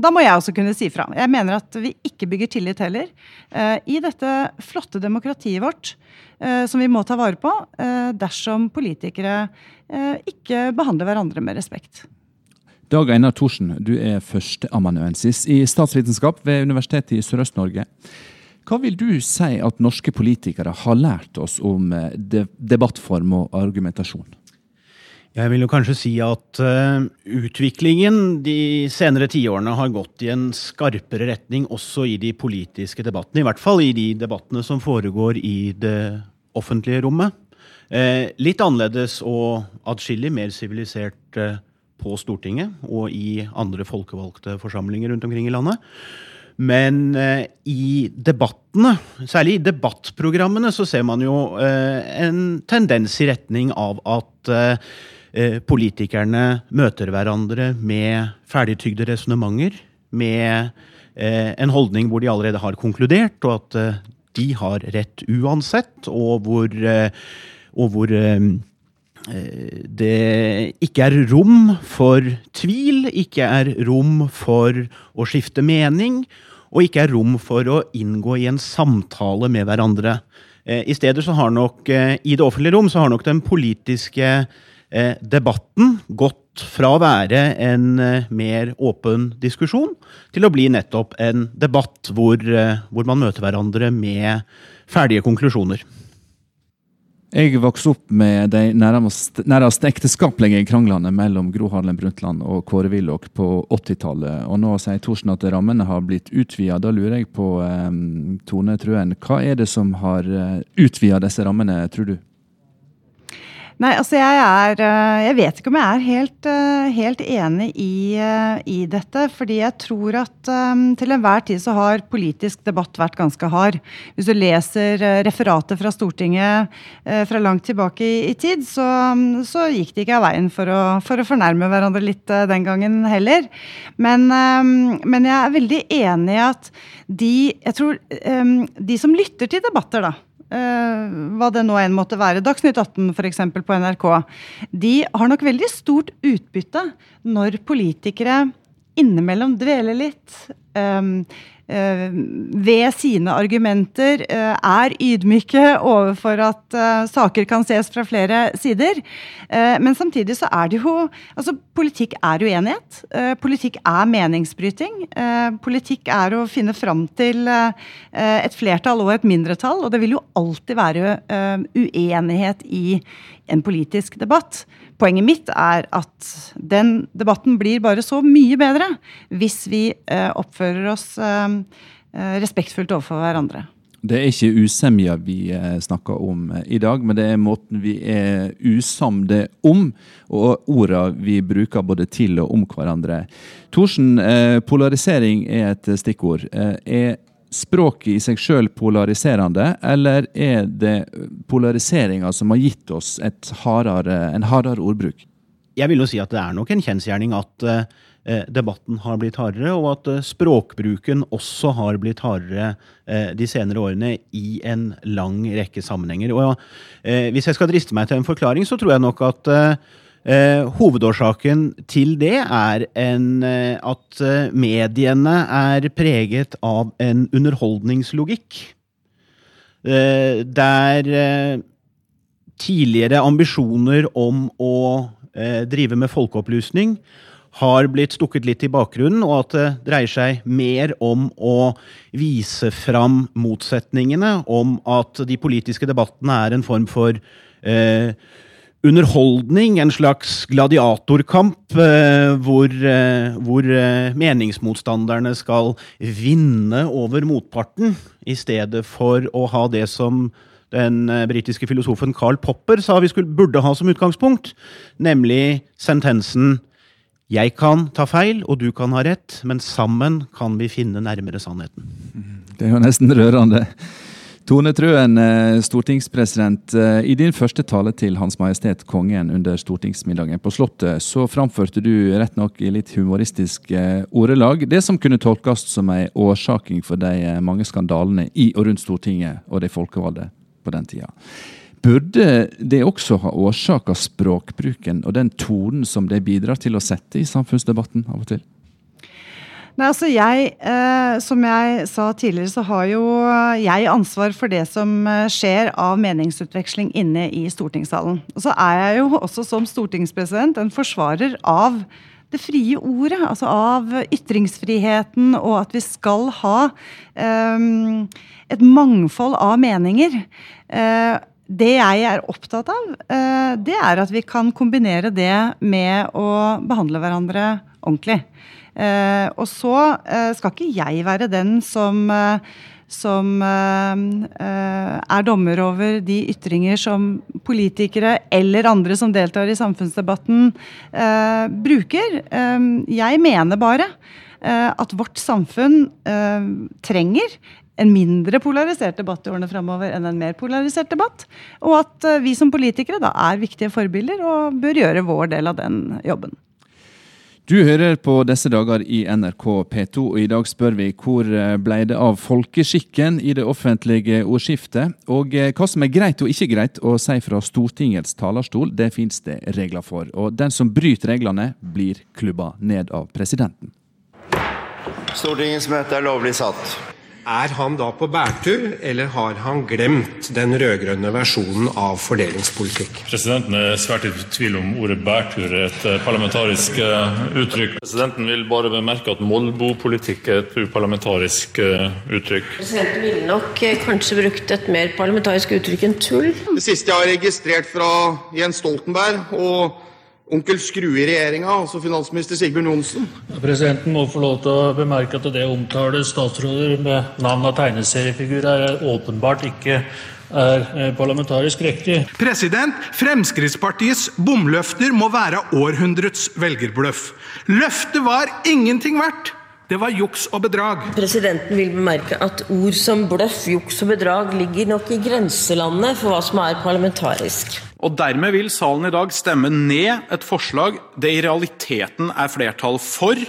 da, må jeg også kunne si fra. Jeg mener at vi ikke bygger tillit heller. Eh, I dette flotte demokratiet vårt, eh, som vi må ta vare på, dersom politikere ikke behandler hverandre med respekt. Dag Einar Thorsen, du er førsteamanuensis i statsvitenskap ved Universitetet i Sørøst-Norge. Hva vil du si at norske politikere har lært oss om eh, debattform og argumentasjon? Jeg vil jo kanskje si at uh, utviklingen de senere tiårene har gått i en skarpere retning også i de politiske debattene. I hvert fall i de debattene som foregår i det offentlige rommet. Uh, litt annerledes og atskillig mer sivilisert på Stortinget og i andre folkevalgte forsamlinger rundt omkring i landet. Men eh, i debattene, særlig i debattprogrammene, så ser man jo eh, en tendens i retning av at eh, politikerne møter hverandre med ferdigtygde resonnementer. Med en holdning hvor de allerede har konkludert, og at de har rett uansett. Og hvor, og hvor det ikke er rom for tvil, ikke er rom for å skifte mening, og ikke er rom for å inngå i en samtale med hverandre. Eh, I stedet så har nok, eh, i det offentlige rom, så har nok den politiske eh, debatten gått fra å være en mer åpen diskusjon til å bli nettopp en debatt hvor, hvor man møter hverandre med ferdige konklusjoner. Jeg vokste opp med de nærmest, nærmest ekteskapelige kranglene mellom Gro Harlem Brundtland og Kåre Willoch på 80-tallet. Og nå sier Thorsen at rammene har blitt utvida. Da lurer jeg på, um, Tone Trøen, hva er det som har eh, utvida disse rammene, tror du? Nei, altså jeg er eh, Jeg vet ikke om jeg er helt, eh, helt enig i, eh, i, dette. Fordi jeg tror at til enhver tid så har politisk debatt vært ganske hard. Hvis du leser referatet fra Stortinget fra langt tilbake i, i tid, så, så, gikk det ikke av veien for å, for å fornærme hverandre litt den gangen heller. Men, men, jeg er veldig enig i at de Jeg tror de som lytter til debatter, da hva det nå enn måtte være, Dagsnytt 18 f.eks. på NRK, de har nok veldig stort utbytte når politikere innimellom dveler litt. Eh, ved sine argumenter eh, er ydmyke overfor at eh, saker kan ses fra flere sider. Men samtidig så er det jo Altså, politikk er uenighet. Politikk er meningsbryting. Politikk er å finne fram til et flertall og et mindretall, og det vil jo alltid være uenighet i en politisk debatt. Poenget mitt er at den debatten blir bare så mye bedre hvis vi oppfører oss respektfullt overfor hverandre. Det er ikke usemja vi snakker om i dag, men det er måten vi er usamde om, og orda vi bruker både til og om hverandre. Thorsen, polarisering er et stikkord. Er språket i seg sjøl polariserende, eller er det polariseringa som har gitt oss hardere, en hardere ordbruk? Jeg vil jo si at det er nok en kjensgjerning at uh, debatten har blitt hardere, og at uh, språkbruken også har blitt hardere uh, de senere årene i en lang rekke sammenhenger. Og Hvis jeg skal driste meg til en forklaring, så tror jeg nok at Eh, hovedårsaken til det er en, eh, at eh, mediene er preget av en underholdningslogikk. Eh, der eh, tidligere ambisjoner om å eh, drive med folkeopplysning har blitt stukket litt i bakgrunnen, og at det dreier seg mer om å vise fram motsetningene, om at de politiske debattene er en form for eh, underholdning, en slags gladiatorkamp, eh, hvor, eh, hvor eh, meningsmotstanderne skal vinne over motparten, i stedet for å ha det som den britiske filosofen Carl Popper sa vi skulle, burde ha som utgangspunkt, nemlig sentensen 'Jeg kan ta feil, og du kan ha rett, men sammen kan vi finne nærmere sannheten'. Det er jo nesten rørende. Tone Trøen, eh, stortingspresident. Eh, I din første tale til Hans Majestet Kongen under stortingsmiddagen på Slottet, så framførte du rett nok i litt humoristiske eh, ordelag det som kunne tolkes som en årsaking for de mange skandalene i og rundt Stortinget og de folkevalgte på den tida. Burde det også ha årsaka språkbruken og den tonen som det bidrar til å sette i samfunnsdebatten av og til? Nei, altså jeg, eh, Som jeg sa tidligere, så har jo jeg ansvar for det som eh, skjer av meningsutveksling inne i stortingssalen. Og så er jeg jo også som stortingspresident en forsvarer av det frie ordet. Altså av ytringsfriheten, og at vi skal ha eh, et mangfold av meninger. Eh, det jeg er opptatt av, eh, det er at vi kan kombinere det med å behandle hverandre ordentlig. Eh, og så eh, skal ikke jeg være den som som er dommer over de ytringer som politikere eller andre som deltar i samfunnsdebatten, bruker. jeg mener bare at vårt samfunn trenger en mindre polarisert debatt i årene framover enn en mer polarisert debatt. Og at eh, vi som politikere da er viktige forbilder og bør gjøre vår del av den jobben. Du hører på disse dager i NRK P2, og i dag spør vi hvor eh, ble det av folkeskikken i det offentlige ordskiftet? Og eh, hva som er greit og ikke greit å si fra Stortingets talerstol, det finnes det regler for. Og den som bryter reglene, blir klubba ned av presidenten. Stortingets møte er lovlig satt. Er han da på bærtur, eller har han glemt den rød-grønne versjonen av fordelingspolitikk? Presidenten er svært i tvil om ordet bærtur er et eh, parlamentarisk uh, uttrykk. Presidenten vil bare bemerke at Molbo-politikk er et uparlamentarisk uh, uttrykk. Presidenten ville nok kanskje brukt et mer parlamentarisk uttrykk enn tull. Det siste jeg har registrert fra Jens Stoltenberg og onkel Skrue i regjeringa, altså finansminister Sigbjørn Johnsen. Presidenten må få lov til å bemerke at det å omtale statsråder med navn av tegneseriefigurer er åpenbart ikke er eh, parlamentarisk riktig. President, Fremskrittspartiets bomløfter må være århundrets velgerbløff. Løftet var ingenting verdt. Det var juks og bedrag. Presidenten vil bemerke at ord som bløff, juks og bedrag ligger nok i grenselandet for hva som er parlamentarisk. Og Dermed vil salen i dag stemme ned et forslag det i realiteten er flertall for,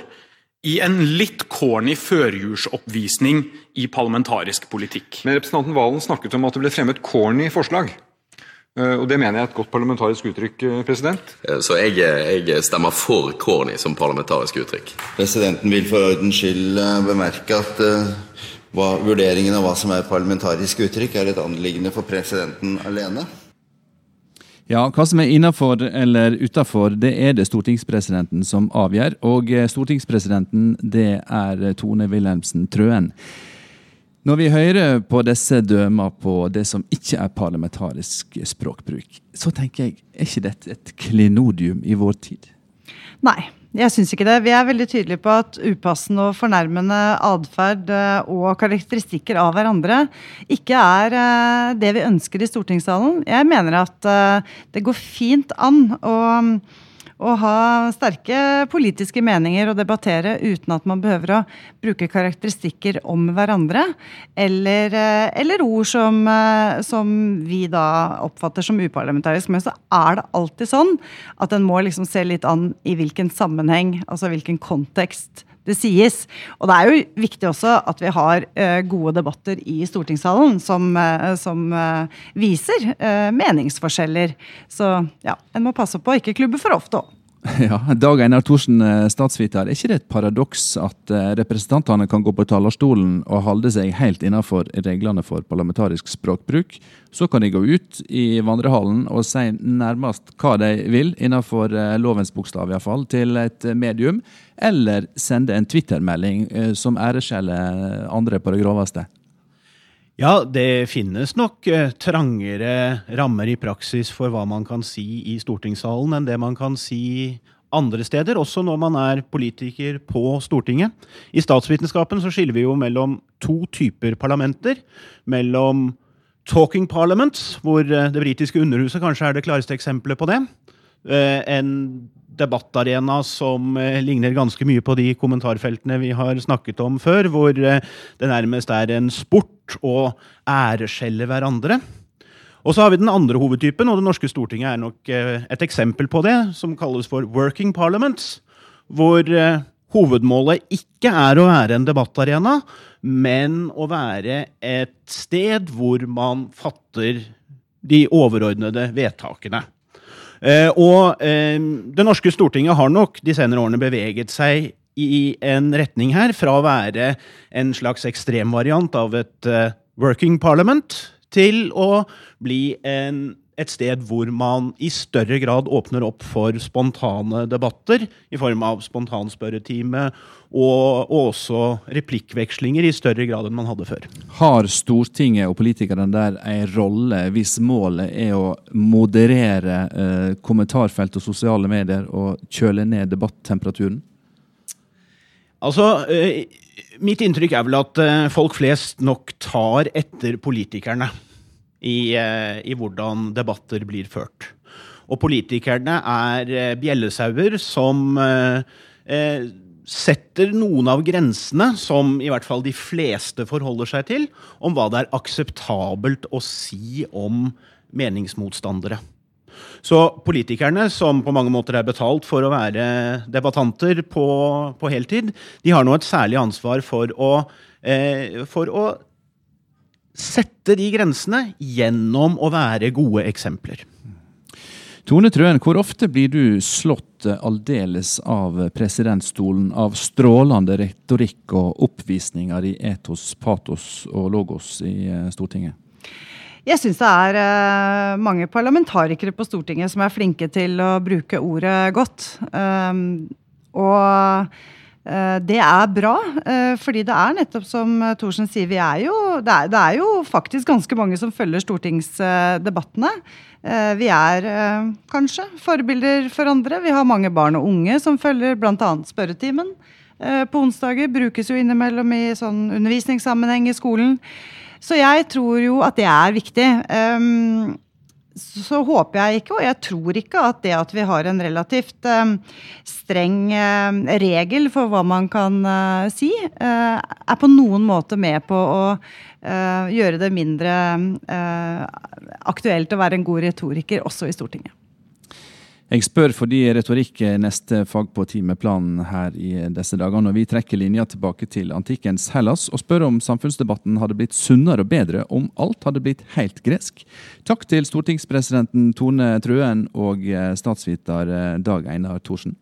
i en litt corny førjulsoppvisning i parlamentarisk politikk. Men representanten Valen snakket om at det ble fremmet corny forslag. Eh, og Det mener jeg er et godt parlamentarisk uttrykk. eh, president. Så jeg, jeg stemmer for corny som parlamentarisk uttrykk. Presidenten vil for ordens skyld eh, bemerke at uh, hva, vurderingen av hva som er parlamentarisk uttrykk, er et anliggende for presidenten alene. Ja, Hva som er innafor eller utafor, det er det stortingspresidenten som avgjør. Og eh, stortingspresidenten, det er Tone Wilhelmsen Trøen. Når vi hører på disse dømer på det som ikke er parlamentarisk språkbruk, så tenker jeg, er ikke dette et klenodium i vår tid? Nei, jeg syns ikke det. Vi er veldig tydelige på at upassende og fornærmende atferd eh, og karakteristikker av hverandre ikke er eh, det vi ønsker i stortingssalen. Jeg mener at eh, det går fint an å å ha sterke politiske meninger og debattere uten at man behøver å bruke karakteristikker om hverandre. Eller, eller ord som, som, vi da oppfatter som uparlamentarisk. Men så er det alltid sånn at en må liksom se litt an i hvilken sammenheng, altså hvilken kontekst det sies. Og det er jo viktig også at vi har uh, gode debatter i stortingssalen som, uh, som uh, viser meningsforskjeller. Så ja, en må passe på å ikke klubbe for ofte òg. [LAUGHS] Ja, Dag Einar Thorsen, statsviter. Er ikke det et paradoks at representantene kan gå på talerstolen og holde seg helt innenfor reglene for parlamentarisk språkbruk? Så kan de gå ut i vandrehallen og si nærmest hva de vil, innenfor lovens bokstav iallfall, til et medium eller sende en Twitter-melding som æreskjeller andre på det groveste? Ja, det finnes nok eh, trangere rammer i praksis for hva man kan si i stortingssalen enn det man kan si andre steder, også når man er politiker på Stortinget. I statsvitenskapen så skiller vi jo mellom to typer parlamenter. Mellom talking parliaments, hvor det britiske underhuset kanskje er det klareste eksempelet på det. En debattarena som eh, ligner ganske mye på de kommentarfeltene vi har snakket om før, hvor eh, det nærmest er en sport å æreskjelle hverandre. Og så har vi den andre hovedtypen, og det norske stortinget er nok eh, et eksempel på det, som kalles for working parliaments, hvor hovedmålet ikke er å være en debattarena, men å være et sted hvor man fatter de overordnede vedtakene. Eh, og eh, det norske Stortinget har nok de senere årene beveget seg i en retning her, fra å være en slags ekstremvariant av et uh, working parliament til å bli en et sted hvor man i større grad åpner opp for spontane debatter i form av spontanspørretime og, og også replikkvekslinger i større grad enn man hadde før. Har Stortinget og politikerne der en rolle hvis målet er å moderere eh, kommentarfelt og sosiale medier og kjøle ned debattemperaturen? Altså, eh, Mitt inntrykk er vel at eh, folk flest nok tar etter politikerne i, eh, i hvordan debatter blir ført. Og politikerne er eh, bjellesauer som eh, setter noen av grensene, som i hvert fall de fleste forholder seg til, om hva det er akseptabelt å si om meningsmotstandere. Så politikerne, som på mange måter er betalt for å være debattanter på, på heltid, de har nå et særlig ansvar for å, eh, for å sette de grensene gjennom å være gode eksempler. Tone Trøen, hvor ofte blir du slått aldeles av presidentstolen av strålende retorikk og oppvisninger i etos, patos og logos i eh, Stortinget? Jeg syns det er uh, mange parlamentarikere på Stortinget som er flinke til å bruke ordet godt. Um, og det er bra, uh, fordi det er nettopp som Thorsen sier, vi er jo, det, er, det er jo faktisk ganske mange som følger stortingsdebattene. Vi er kanskje forbilder for andre. Vi har mange barn og unge som følger bl.a. spørretimen. På onsdager brukes jo innimellom i sånn undervisningssammenheng i skolen. Så jeg tror jo at det er viktig. Så håper jeg ikke, og jeg tror ikke, at det at vi har en relativt um, streng uh, regel for hva man kan uh, si, er på noen måte med på å gjøre det mindre aktuelt å være en god retoriker også i Stortinget. Jeg spør fordi retorikk er neste fag på timeplanen her i disse dager, når vi trekker linja tilbake til antikkens Hellas og spør om samfunnsdebatten hadde blitt sunnere og bedre om alt hadde blitt helt gresk. Takk til stortingspresidenten Tone Trøen og eh, statsviter eh, Dag Einar Thorsen.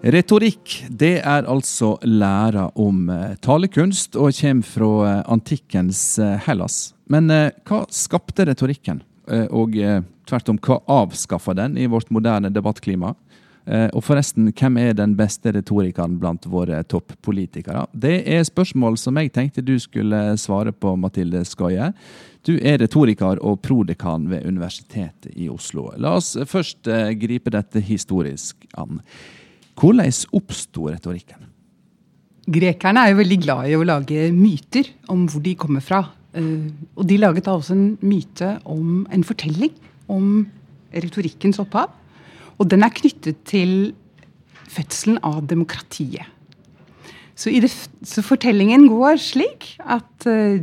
Retorikk det er altså læra om eh, talekunst og kommer fra eh, antikkens eh, Hellas. Men hva skapte retorikken? Og tvert om, hva avskaffa den i vårt moderne debattklima? Og forresten, hvem er den beste retorikeren blant våre toppolitikere? Det er spørsmål som jeg tenkte du skulle svare på, Mathilde Skoie. Du er retoriker og prodekan ved Universitetet i Oslo. La oss først gripe dette historisk an. Hvordan oppsto retorikken? Grekerne er jo veldig glad i å lage myter om hvor de kommer fra. Eh, og de laget da også en myte om en fortelling om retorikkens opphav. Og den er knyttet til fødselen av demokratiet. Så, det, så fortellingen går slik at uh,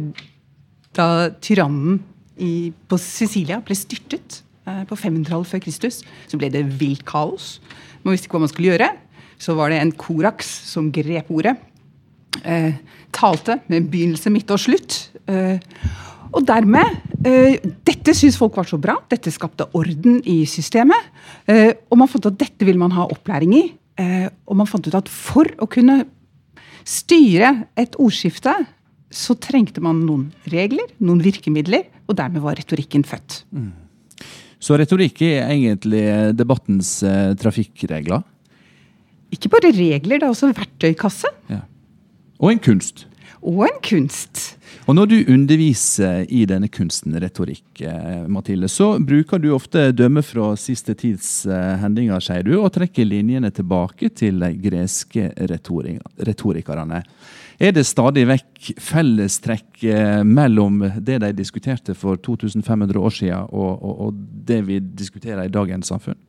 da tyrannen i, på Sicilia ble styrtet på 500-tallet før Kristus, så ble det vilt kaos. Man visste ikke hva man skulle gjøre så var det en koraks som grep ordet. Eh, talte med begynnelse, midt og slutt. Eh, og dermed eh, Dette syntes folk var så bra. Dette skapte orden i systemet. Eh, og man fant ut at dette ville man ha opplæring i. Eh, og man fant ut at for å kunne styre et ordskifte, så trengte man noen regler, noen virkemidler, og dermed var retorikken født. Mm. Så retorikk er egentlig debattens eh, trafikkregler? ikke bare regler, det er også en verktøykasse. Ja. Og en kunst. Og en kunst. Og når du underviser i denne kunsten, retorikk, eh, Mathilde, så bruker du ofte dømme fra siste tids eh, hendinger, sier du, og trekker linjene tilbake til de greske retorikerne. Er det stadig vekk fellestrekk eh, mellom det de diskuterte for 2500 år siden, og, og, og det vi diskuterer i dagens samfunn?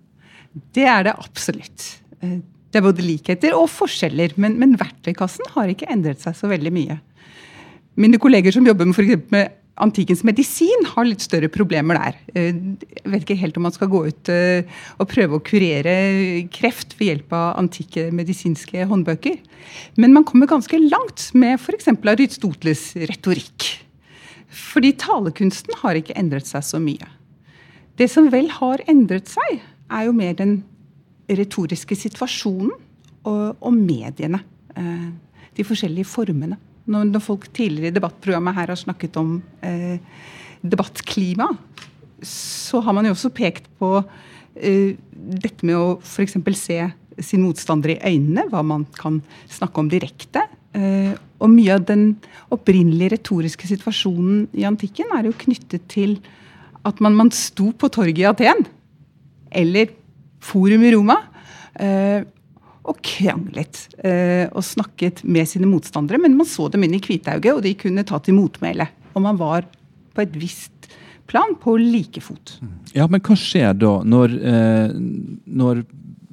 Det er det absolutt. Det er både likheter og forskjeller, men, men, verktøykassen har ikke endret seg så veldig mye. Mine kolleger som jobber med, for med antikkens medisin, har litt større problemer der. Eh, jeg vet ikke helt om man skal gå ut eh, og prøve å kurere kreft ved hjelp av antikke medisinske håndbøker. Men man kommer ganske langt med f.eks. Aristoteles retorikk. Fordi talekunsten har ikke endret seg så mye. Det som vel har endret seg, er jo mer den retoriske situasjonen og, og mediene. Eh, de forskjellige formene. Når, når, folk tidligere i debattprogrammet her har snakket om eh, debattklima, så har man jo også pekt på eh, dette med å f.eks. se sin motstander i øynene, hva man kan snakke om direkte. Eh, og mye av den opprinnelige retoriske situasjonen i antikken er jo knyttet til at man, man sto på torget i Aten, eller forum i Roma. Eh, og kranglet eh, og snakket med sine motstandere. Men man så dem inn i hvitauget, og de kunne ta til motmæle og man var på et visst plan på like fot. Ja, men hva skjer da, når, eh, når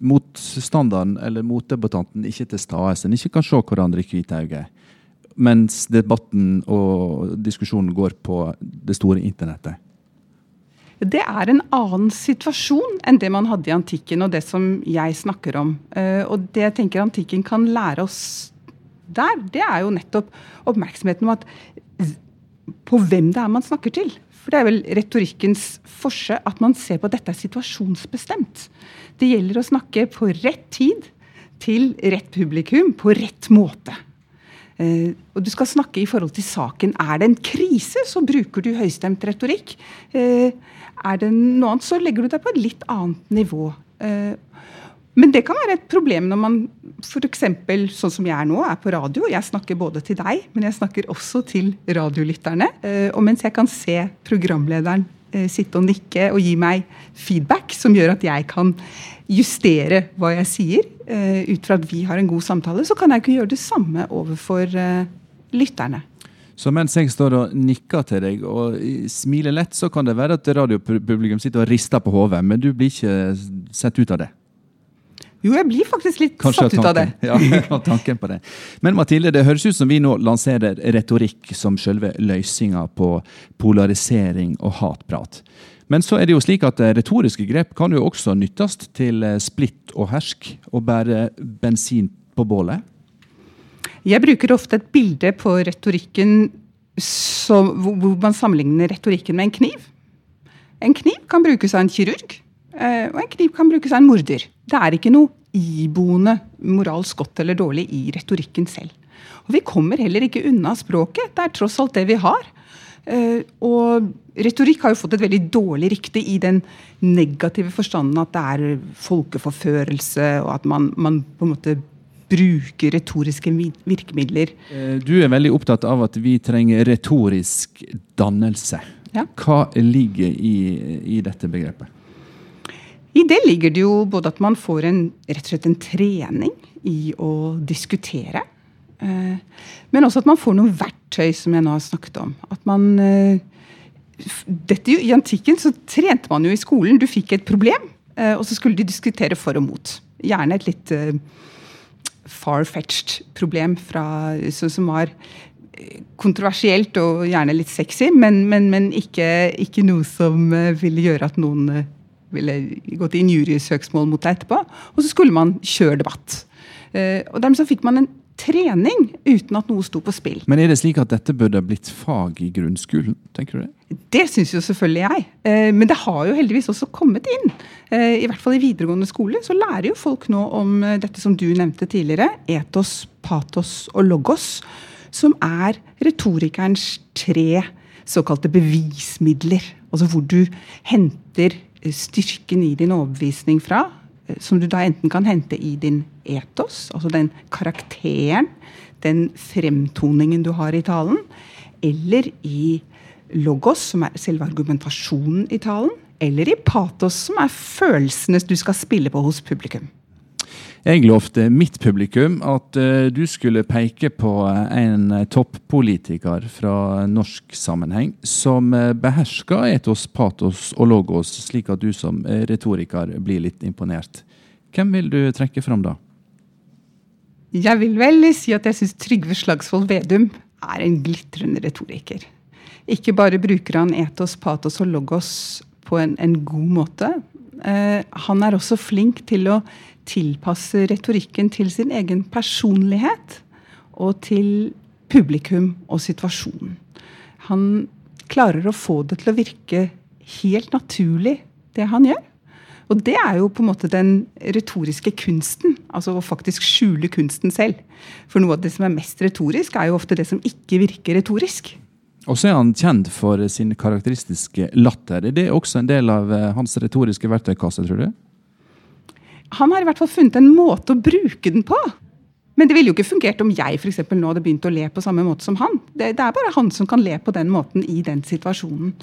motstanderen eller motdebattanten ikke er til stede, en ikke kan se hverandre i hvitøyet, mens debatten og diskusjonen går på det store internettet? Det er en annen situasjon enn det man hadde i antikken, og det som jeg snakker om. Eh, og det jeg tenker antikken kan lære oss der, det er jo nettopp oppmerksomheten om at på hvem det er man snakker til. For det er vel retorikkens forse at man ser på at dette er situasjonsbestemt. Det gjelder å snakke på rett tid, til rett publikum, på rett måte. Uh, og du skal snakke i forhold til saken. Er det en krise, så bruker du høystemt retorikk. Uh, er det noe annet, så legger du deg på et litt annet nivå. Uh, men det kan være et problem når man f.eks. sånn som jeg er nå, er på radio. Jeg snakker både til deg, men jeg snakker også til radiolytterne. Eh, og mens jeg kan se programlederen eh, sitte og nikke og gi meg feedback som gjør at jeg kan justere hva jeg sier, eh, ut fra at vi har en god samtale, så kan jeg ikke gjøre det samme overfor lytterne. Så mens jeg står og nikker til deg og smiler lett, så kan det være at radiopublikum sitter og rister på hodet, men du blir ikke sett ut av det? Jo, jeg blir faktisk litt Kanskje satt ut av det. Ja, tanken på det. Men Mathilde, det høres ut som vi nå lanserer retorikk som selve løsninga på polarisering og hatprat. Men så er det jo slik at eh, retoriske grep kan jo også nyttes til eh, splitt og hersk, og bære bensin på bålet. Jeg bruker ofte et bilde på retorikken så, hvor man sammenligner retorikken med en kniv. En kniv kan brukes av en kirurg. Eh, og en kniv kan brukes av en morder. Det er ikke noe iboende moralsk godt eller dårlig i retorikken selv. Og vi kommer heller ikke unna språket. Det er tross alt det vi har. Eh, og retorikk har jo fått et veldig dårlig rykte i den negative forstanden at det er folkeforførelse, og at man, man på en måte bruker retoriske virkemidler. Eh, du er veldig opptatt av at vi trenger retorisk dannelse. Ja. Hva ligger i, i dette begrepet? I det ligger det jo både at man får en, rett og slett en trening i å diskutere. Eh, men også at man får noen verktøy, som jeg nå har snakket om. At man eh, dette, I antikken så trente man jo i skolen. Du fikk et problem, og så skulle de diskutere for og mot. Gjerne et litt far-fetched problem fra, som var kontroversielt og gjerne litt sexy, men, men, men ikke, ikke, noe som ville gjøre at noen ville gå til injuriesøksmål mot deg etterpå. Og så skulle man kjøre debatt. Eh, og dermed så fikk man en trening uten at noe sto på spill. Men er det slik at dette burde blitt fag i grunnskolen? tenker du Det Det syns jo selvfølgelig jeg. Eh, men det har jo heldigvis også kommet inn. Eh, I hvert fall i videregående skole så lærer jo folk nå om dette som du nevnte tidligere. Etos, patos og logos. Som er retorikerens tre såkalte bevismidler. Altså hvor du henter styrken i din overbevisning fra, eh, som du da enten kan hente i din etos, altså den karakteren, den fremtoningen du har i talen, eller i logos, som er selve argumentasjonen i talen, eller i patos, som er følelsene du skal spille på hos publikum. Jeg lovte mitt publikum at uh, du skulle peke på en toppolitiker fra norsk sammenheng som behersker etos, patos og logos, slik at du som retoriker blir litt imponert. Hvem vil du trekke fram da? Jeg vil vel si at jeg syns Trygve Slagsvold Vedum er en glitrende retoriker. Ikke bare bruker han etos, patos og logos på en, en god måte. Eh, han er også flink til å tilpasse retorikken til sin egen personlighet og til publikum og situasjonen. Han klarer å få det til å virke helt naturlig, det han gjør. Og det er jo på en måte den retoriske kunsten. Altså å faktisk skjule kunsten selv. For noe av det som er mest retorisk, er jo ofte det som ikke virker retorisk. Og så er han kjent for sin karakteristiske latter. Er det også en del av eh, hans retoriske verktøykasse, tror du? Han har i hvert fall funnet en måte å bruke den på. Men det ville jo ikke fungert om jeg for nå hadde begynt å le på samme måte som han. Det, det, er bare han som kan le på den måten i den situasjonen.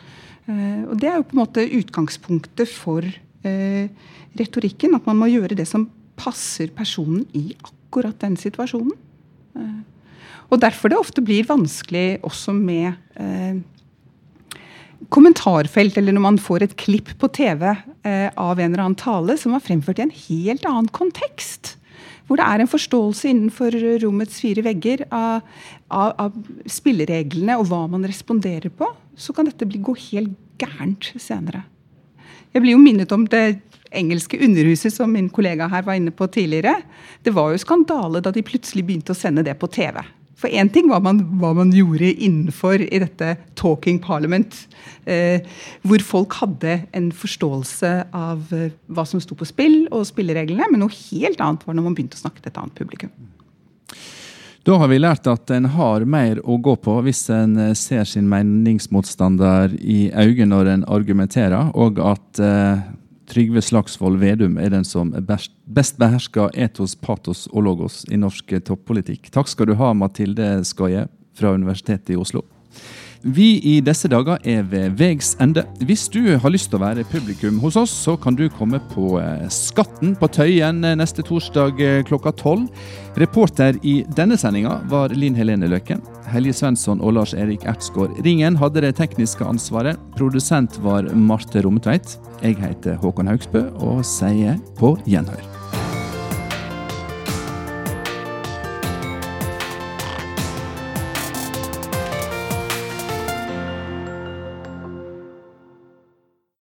Uh, og Det er jo på en måte utgangspunktet for uh, retorikken. At man må gjøre det som passer personen i akkurat den situasjonen. Uh, Og derfor det ofte blir vanskelig også med eh, kommentarfelt, eller når man får et klipp på TV eh, av en eller annen tale som var fremført i en helt annen kontekst. Hvor det er en forståelse innenfor rommets fire vegger av, av, av spillereglene og hva man responderer på, så kan dette bli, gå helt gærent senere. Jeg blir jo minnet om det engelske underhuset som min kollega her var inne på tidligere. Det var jo skandale da de plutselig begynte å sende det på TV. For én ting var man, hva man gjorde innenfor i dette talking parliament, eh, hvor folk hadde en forståelse av eh, hva som sto på spill og spillereglene, men noe helt annet var når man begynte å snakke til et annet publikum. Da har vi lært at en har mer å gå på hvis en eh, ser sin meningsmotstander i øynene når en argumenterer, og at eh, Trygve Slagsvold Vedum er den som best, behersker etos, patos og logos i norsk toppolitikk. Takk skal du ha, Mathilde Skaie fra Universitetet i Oslo. Vi i disse dager er ved veis ende. Hvis du har lyst til å være publikum hos oss, så kan du komme på eh, Skatten på Tøyen eh, neste torsdag eh, klokka tolv. Reporter i denne sendinga var Linn Helene Løken. Helje Svensson og Lars Erik Ertsgaard Ringen hadde det tekniske ansvaret. Produsent var Marte Rommetveit. Jeg heter Håkon Haugsbø og sier på gjenhør.